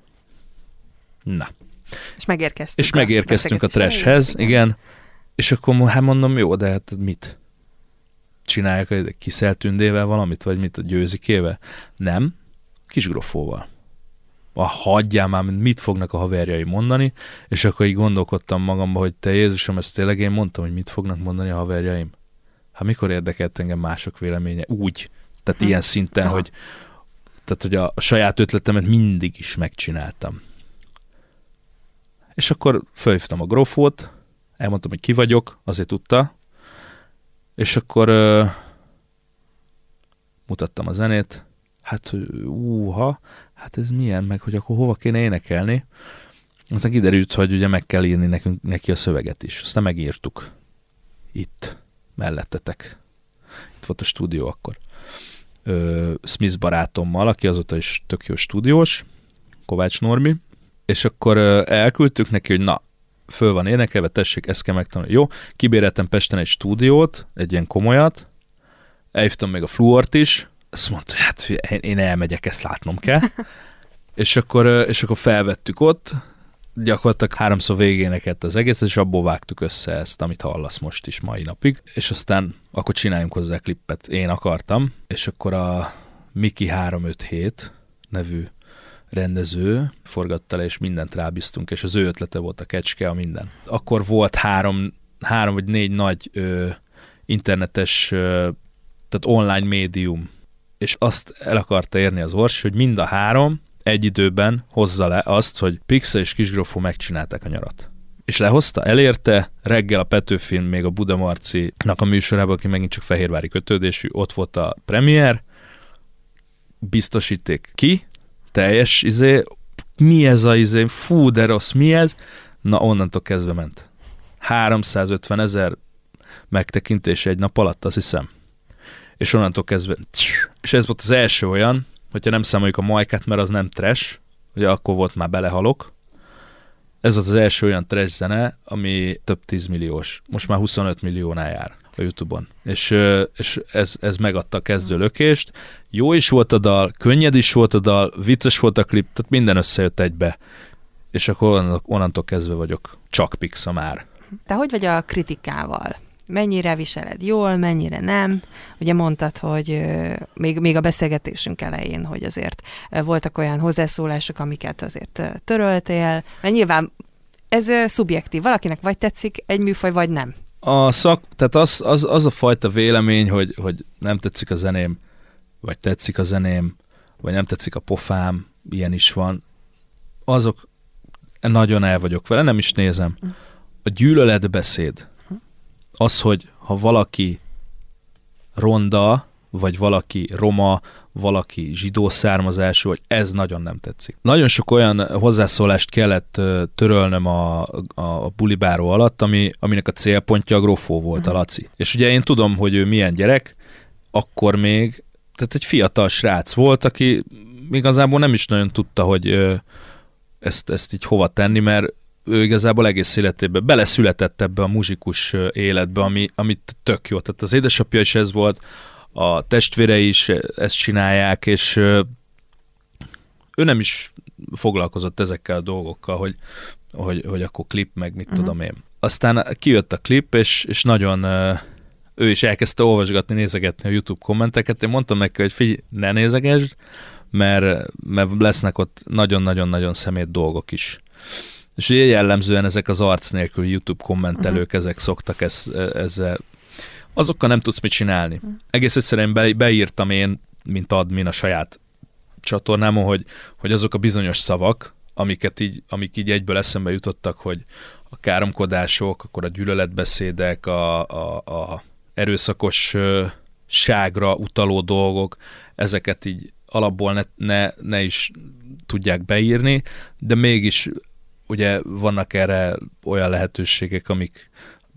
Na. És megérkeztünk. És megérkeztünk a, a trashhez, igen. És akkor hát mondom, jó, de hát mit? Csinálják a kiszeltündével valamit, vagy mit a győzikével? Nem, kisgrofóval a hagyjál már, mit fognak a haverjai mondani, és akkor így gondolkodtam magamba, hogy te Jézusom, ezt tényleg én mondtam, hogy mit fognak mondani a haverjaim. Hát mikor érdekelt engem mások véleménye? Úgy. Tehát hm. ilyen szinten, Aha. hogy, tehát, hogy a, a saját ötletemet mindig is megcsináltam. És akkor felhívtam a grofót, elmondtam, hogy ki vagyok, azért tudta, és akkor uh, mutattam a zenét, hát úha, hát ez milyen, meg hogy akkor hova kéne énekelni. Aztán kiderült, hogy ugye meg kell írni nekünk, neki a szöveget is. Aztán megírtuk. Itt, mellettetek. Itt volt a stúdió akkor. Ö, Smith barátommal, aki azóta is tök jó stúdiós, Kovács Normi, és akkor elküldtük neki, hogy na, föl van énekelve, tessék, ezt kell megtanulni. Jó, kibéreltem Pesten egy stúdiót, egy ilyen komolyat, elhívtam még a Fluort is, azt mondta, hát én elmegyek, ezt látnom kell. és, akkor, és akkor felvettük ott, gyakorlatilag háromszor végénekett az egész, és abból vágtuk össze ezt, amit hallasz most is mai napig, és aztán akkor csináljunk hozzá klippet. Én akartam, és akkor a Miki 357 nevű rendező forgatta le, és mindent rábíztunk, és az ő ötlete volt a kecske, a minden. Akkor volt három, három vagy négy nagy ö, internetes, ö, tehát online médium, és azt el akarta érni az Orsi, hogy mind a három egy időben hozza le azt, hogy Pixa és Kisgrofó megcsinálták a nyarat. És lehozta, elérte, reggel a Petőfin még a Buda Marci-nak a műsorában, aki megint csak fehérvári kötődésű, ott volt a premier, biztosíték ki, teljes izé, mi ez a izé, fú, de rossz, mi ez? Na, onnantól kezdve ment. 350 ezer megtekintés egy nap alatt, azt hiszem és onnantól kezdve, és ez volt az első olyan, hogyha nem számoljuk a majkát, mert az nem trash, ugye akkor volt már belehalok, ez volt az első olyan trash zene, ami több tízmilliós, most már 25 milliónál jár a Youtube-on. És, és ez, ez megadta a kezdő lökést. Jó is volt a dal, könnyed is volt a dal, vicces volt a klip, tehát minden összejött egybe. És akkor onnantól kezdve vagyok csak Pixa már. Te hogy vagy a kritikával? Mennyire viseled jól, mennyire nem. Ugye mondtad, hogy még, még a beszélgetésünk elején, hogy azért voltak olyan hozzászólások, amiket azért töröltél, mert nyilván ez szubjektív, valakinek vagy tetszik egy műfaj, vagy nem. A szak, tehát az, az, az a fajta vélemény, hogy, hogy nem tetszik a zeném, vagy tetszik a zeném, vagy nem tetszik a pofám, ilyen is van, azok nagyon el vagyok vele, nem is nézem. A gyűlöletbeszéd, az, hogy ha valaki ronda, vagy valaki roma, valaki zsidó származású, vagy ez nagyon nem tetszik. Nagyon sok olyan hozzászólást kellett törölnöm a, a bulibáró alatt, ami, aminek a célpontja a grofó volt, a. Laci. És ugye én tudom, hogy ő milyen gyerek, akkor még, tehát egy fiatal srác volt, aki igazából nem is nagyon tudta, hogy ezt, ezt így hova tenni, mert ő igazából egész életében beleszületett ebbe a muzsikus életbe, ami, amit tök jó. Tehát az édesapja is ez volt, a testvére is ezt csinálják, és ő nem is foglalkozott ezekkel a dolgokkal, hogy, hogy, hogy akkor klip, meg mit uh-huh. tudom én. Aztán kijött a klip, és, és nagyon ő is elkezdte olvasgatni, nézegetni a YouTube kommenteket. Én mondtam neki, hogy figyelj, ne nézegesd, mert, mert lesznek ott nagyon-nagyon-nagyon szemét dolgok is. És ugye jellemzően ezek az arc nélkül YouTube kommentelők, uh-huh. ezek szoktak ez, ezzel, azokkal nem tudsz mit csinálni. Uh-huh. Egész egyszerűen be, beírtam én, mint admin a saját csatornámon, hogy, hogy azok a bizonyos szavak, amiket így, amik így egyből eszembe jutottak, hogy a káromkodások, akkor a gyűlöletbeszédek, a, a, a erőszakos ságra utaló dolgok, ezeket így alapból ne, ne, ne is tudják beírni, de mégis ugye vannak erre olyan lehetőségek, amik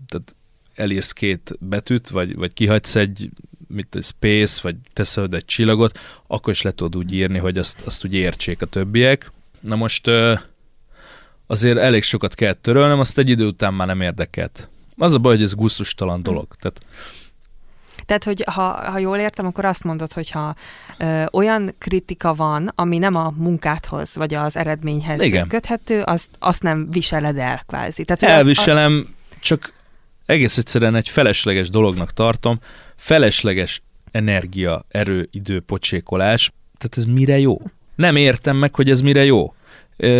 tehát elírsz két betűt, vagy, vagy kihagysz egy mit egy space, vagy teszel egy csillagot, akkor is le tudod úgy írni, hogy azt, azt úgy értsék a többiek. Na most azért elég sokat kell törölnem, azt egy idő után már nem érdekelt. Az a baj, hogy ez gusztustalan dolog. Tehát Tehát, hogy ha, ha jól értem, akkor azt mondod, hogy ha ö, olyan kritika van, ami nem a munkádhoz, vagy az eredményhez Igen. köthető, azt, azt nem viseled el, kvázi. Tehát, elviselem, csak egész egyszerűen egy felesleges dolognak tartom, felesleges energia, erő, idő, pocsékolás, tehát ez mire jó? Nem értem meg, hogy ez mire jó.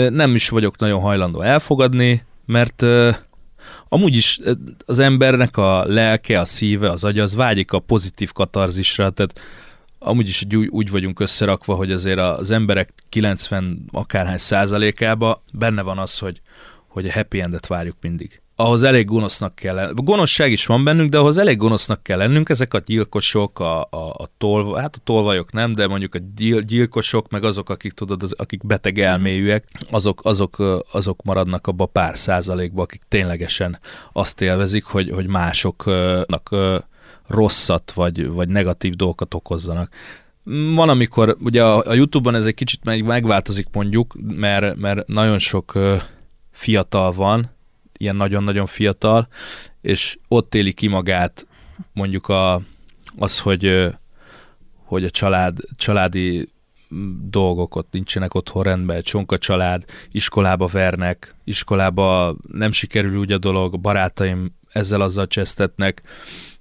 Nem is vagyok nagyon hajlandó elfogadni, mert amúgy is az embernek a lelke, a szíve, az agya, az vágyik a pozitív katarzisra, tehát amúgy is úgy, úgy vagyunk összerakva, hogy azért az emberek 90 akárhány százalékában benne van az, hogy, hogy a happy endet várjuk mindig. Ahhoz elég gonosznak kell lennünk. Gonoszság is van bennünk, de ahhoz elég gonosznak kell lennünk. Ezek a gyilkosok, a, a, a tolva, hát a tolvajok nem, de mondjuk a gyil, gyilkosok, meg azok, akik tudod, az, akik beteg elmélyűek, azok, azok, azok maradnak abba pár százalékba, akik ténylegesen azt élvezik, hogy, hogy másoknak rosszat vagy, vagy negatív dolgokat okozzanak. Van, amikor ugye a, a YouTube-ban ez egy kicsit meg, megváltozik mondjuk, mert, mert nagyon sok fiatal van, ilyen nagyon-nagyon fiatal, és ott éli ki magát mondjuk a, az, hogy, hogy a család, családi mm, dolgok ott nincsenek otthon rendben, csonka család, iskolába vernek, iskolába nem sikerül úgy a dolog, barátaim ezzel azzal csesztetnek,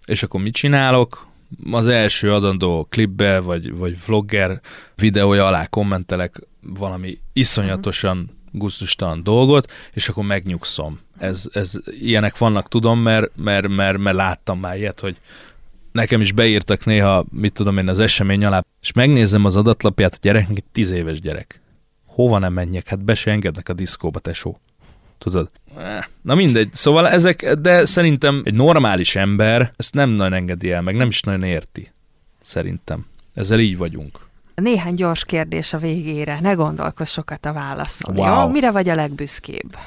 és akkor mit csinálok? Az első adandó klipbe, vagy, vagy vlogger videója alá kommentelek valami iszonyatosan gusztustalan dolgot, és akkor megnyugszom. Ez, ez, ilyenek vannak, tudom, mert, mert, mert, mert láttam már ilyet, hogy nekem is beírtak néha, mit tudom én, az esemény alá, és megnézem az adatlapját, a gyereknek egy tíz éves gyerek. Hova nem menjek? Hát be se engednek a diszkóba, tesó. Tudod? Eh, Na mindegy, szóval ezek, de szerintem egy normális ember ezt nem nagyon engedi el, meg nem is nagyon érti. Szerintem. Ezzel így vagyunk. Néhány gyors kérdés a végére. Ne gondolkozz sokat a válaszon. Wow. Jó? Mire vagy a legbüszkébb?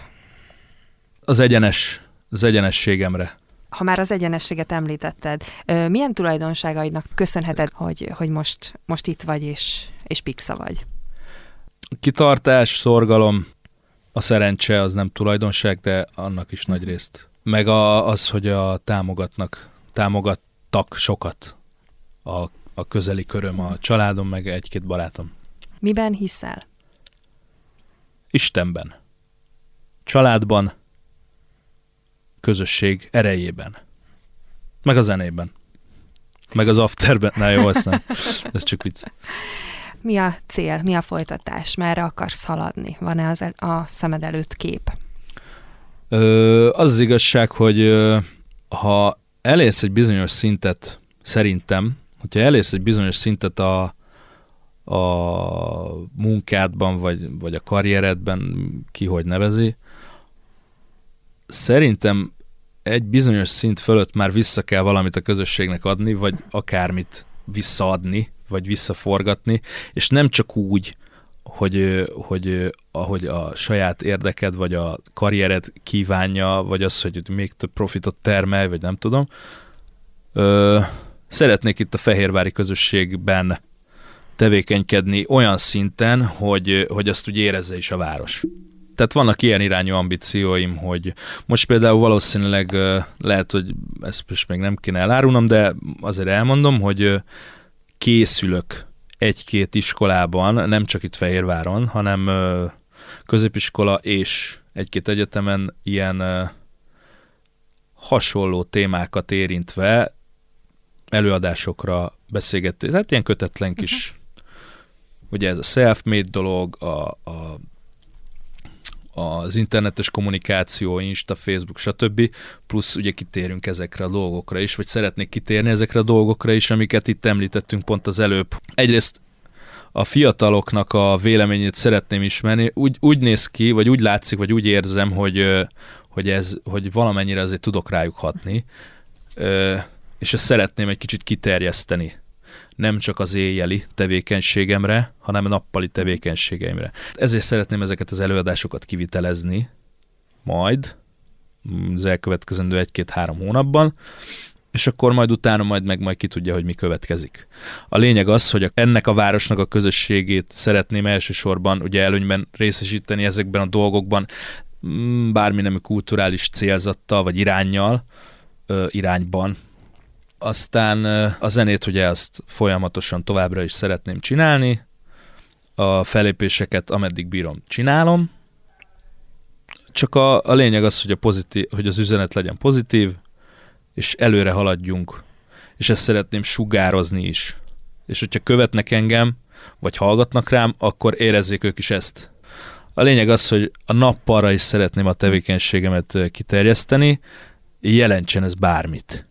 Az egyenes, az egyenességemre. Ha már az egyenességet említetted, milyen tulajdonságaidnak köszönheted, hogy, hogy most, most itt vagy és, és pixa vagy? Kitartás, szorgalom, a szerencse az nem tulajdonság, de annak is nagy részt. Meg a, az, hogy a támogatnak, támogattak sokat a, a közeli köröm, a családom, meg egy-két barátom. Miben hiszel? Istenben, családban, közösség erejében, meg a zenében, meg az afterben. Na jó, azt nem. Ez csak vicc. Mi a cél, mi a folytatás, merre akarsz haladni? Van-e az el, a szemed előtt kép? Ö, az az igazság, hogy ö, ha elérsz egy bizonyos szintet, szerintem, hogyha elérsz egy bizonyos szintet a, a munkádban, vagy, vagy a karrieredben, ki hogy nevezi, szerintem egy bizonyos szint fölött már vissza kell valamit a közösségnek adni, vagy akármit visszaadni, vagy visszaforgatni, és nem csak úgy, hogy, hogy ahogy a saját érdeked, vagy a karriered kívánja, vagy az, hogy még több profitot termelj, vagy nem tudom. Ö, szeretnék itt a fehérvári közösségben tevékenykedni olyan szinten, hogy, hogy azt úgy érezze is a város. Tehát vannak ilyen irányú ambícióim, hogy most például valószínűleg lehet, hogy ezt most még nem kéne elárulnom, de azért elmondom, hogy készülök egy-két iskolában, nem csak itt Fehérváron, hanem középiskola és egy-két egyetemen ilyen hasonló témákat érintve előadásokra beszélgetni. Tehát ilyen kötetlen kis, ugye ez a self-made dolog, a, a az internetes kommunikáció, Insta, Facebook, stb. Plusz ugye kitérünk ezekre a dolgokra is, vagy szeretnék kitérni ezekre a dolgokra is, amiket itt említettünk pont az előbb. Egyrészt a fiataloknak a véleményét szeretném ismerni. Úgy, úgy néz ki, vagy úgy látszik, vagy úgy érzem, hogy, hogy, ez, hogy valamennyire azért tudok rájuk hatni, és ezt szeretném egy kicsit kiterjeszteni nem csak az éjjeli tevékenységemre, hanem a nappali tevékenységeimre. Ezért szeretném ezeket az előadásokat kivitelezni, majd mm, az elkövetkezendő egy-két-három hónapban, és akkor majd utána majd meg majd ki tudja, hogy mi következik. A lényeg az, hogy ennek a városnak a közösségét szeretném elsősorban ugye előnyben részesíteni ezekben a dolgokban. mm, bármi nemű kulturális célzattal, vagy irányjal, irányban. Aztán a zenét ugye azt folyamatosan továbbra is szeretném csinálni, a felépéseket ameddig bírom csinálom, csak a, a lényeg az, hogy, a pozitív, hogy az üzenet legyen pozitív, és előre haladjunk, és ezt szeretném sugározni is. És hogyha követnek engem, vagy hallgatnak rám, akkor érezzék ők is ezt. A lényeg az, hogy a nappalra is szeretném a tevékenységemet kiterjeszteni, jelentsen ez bármit.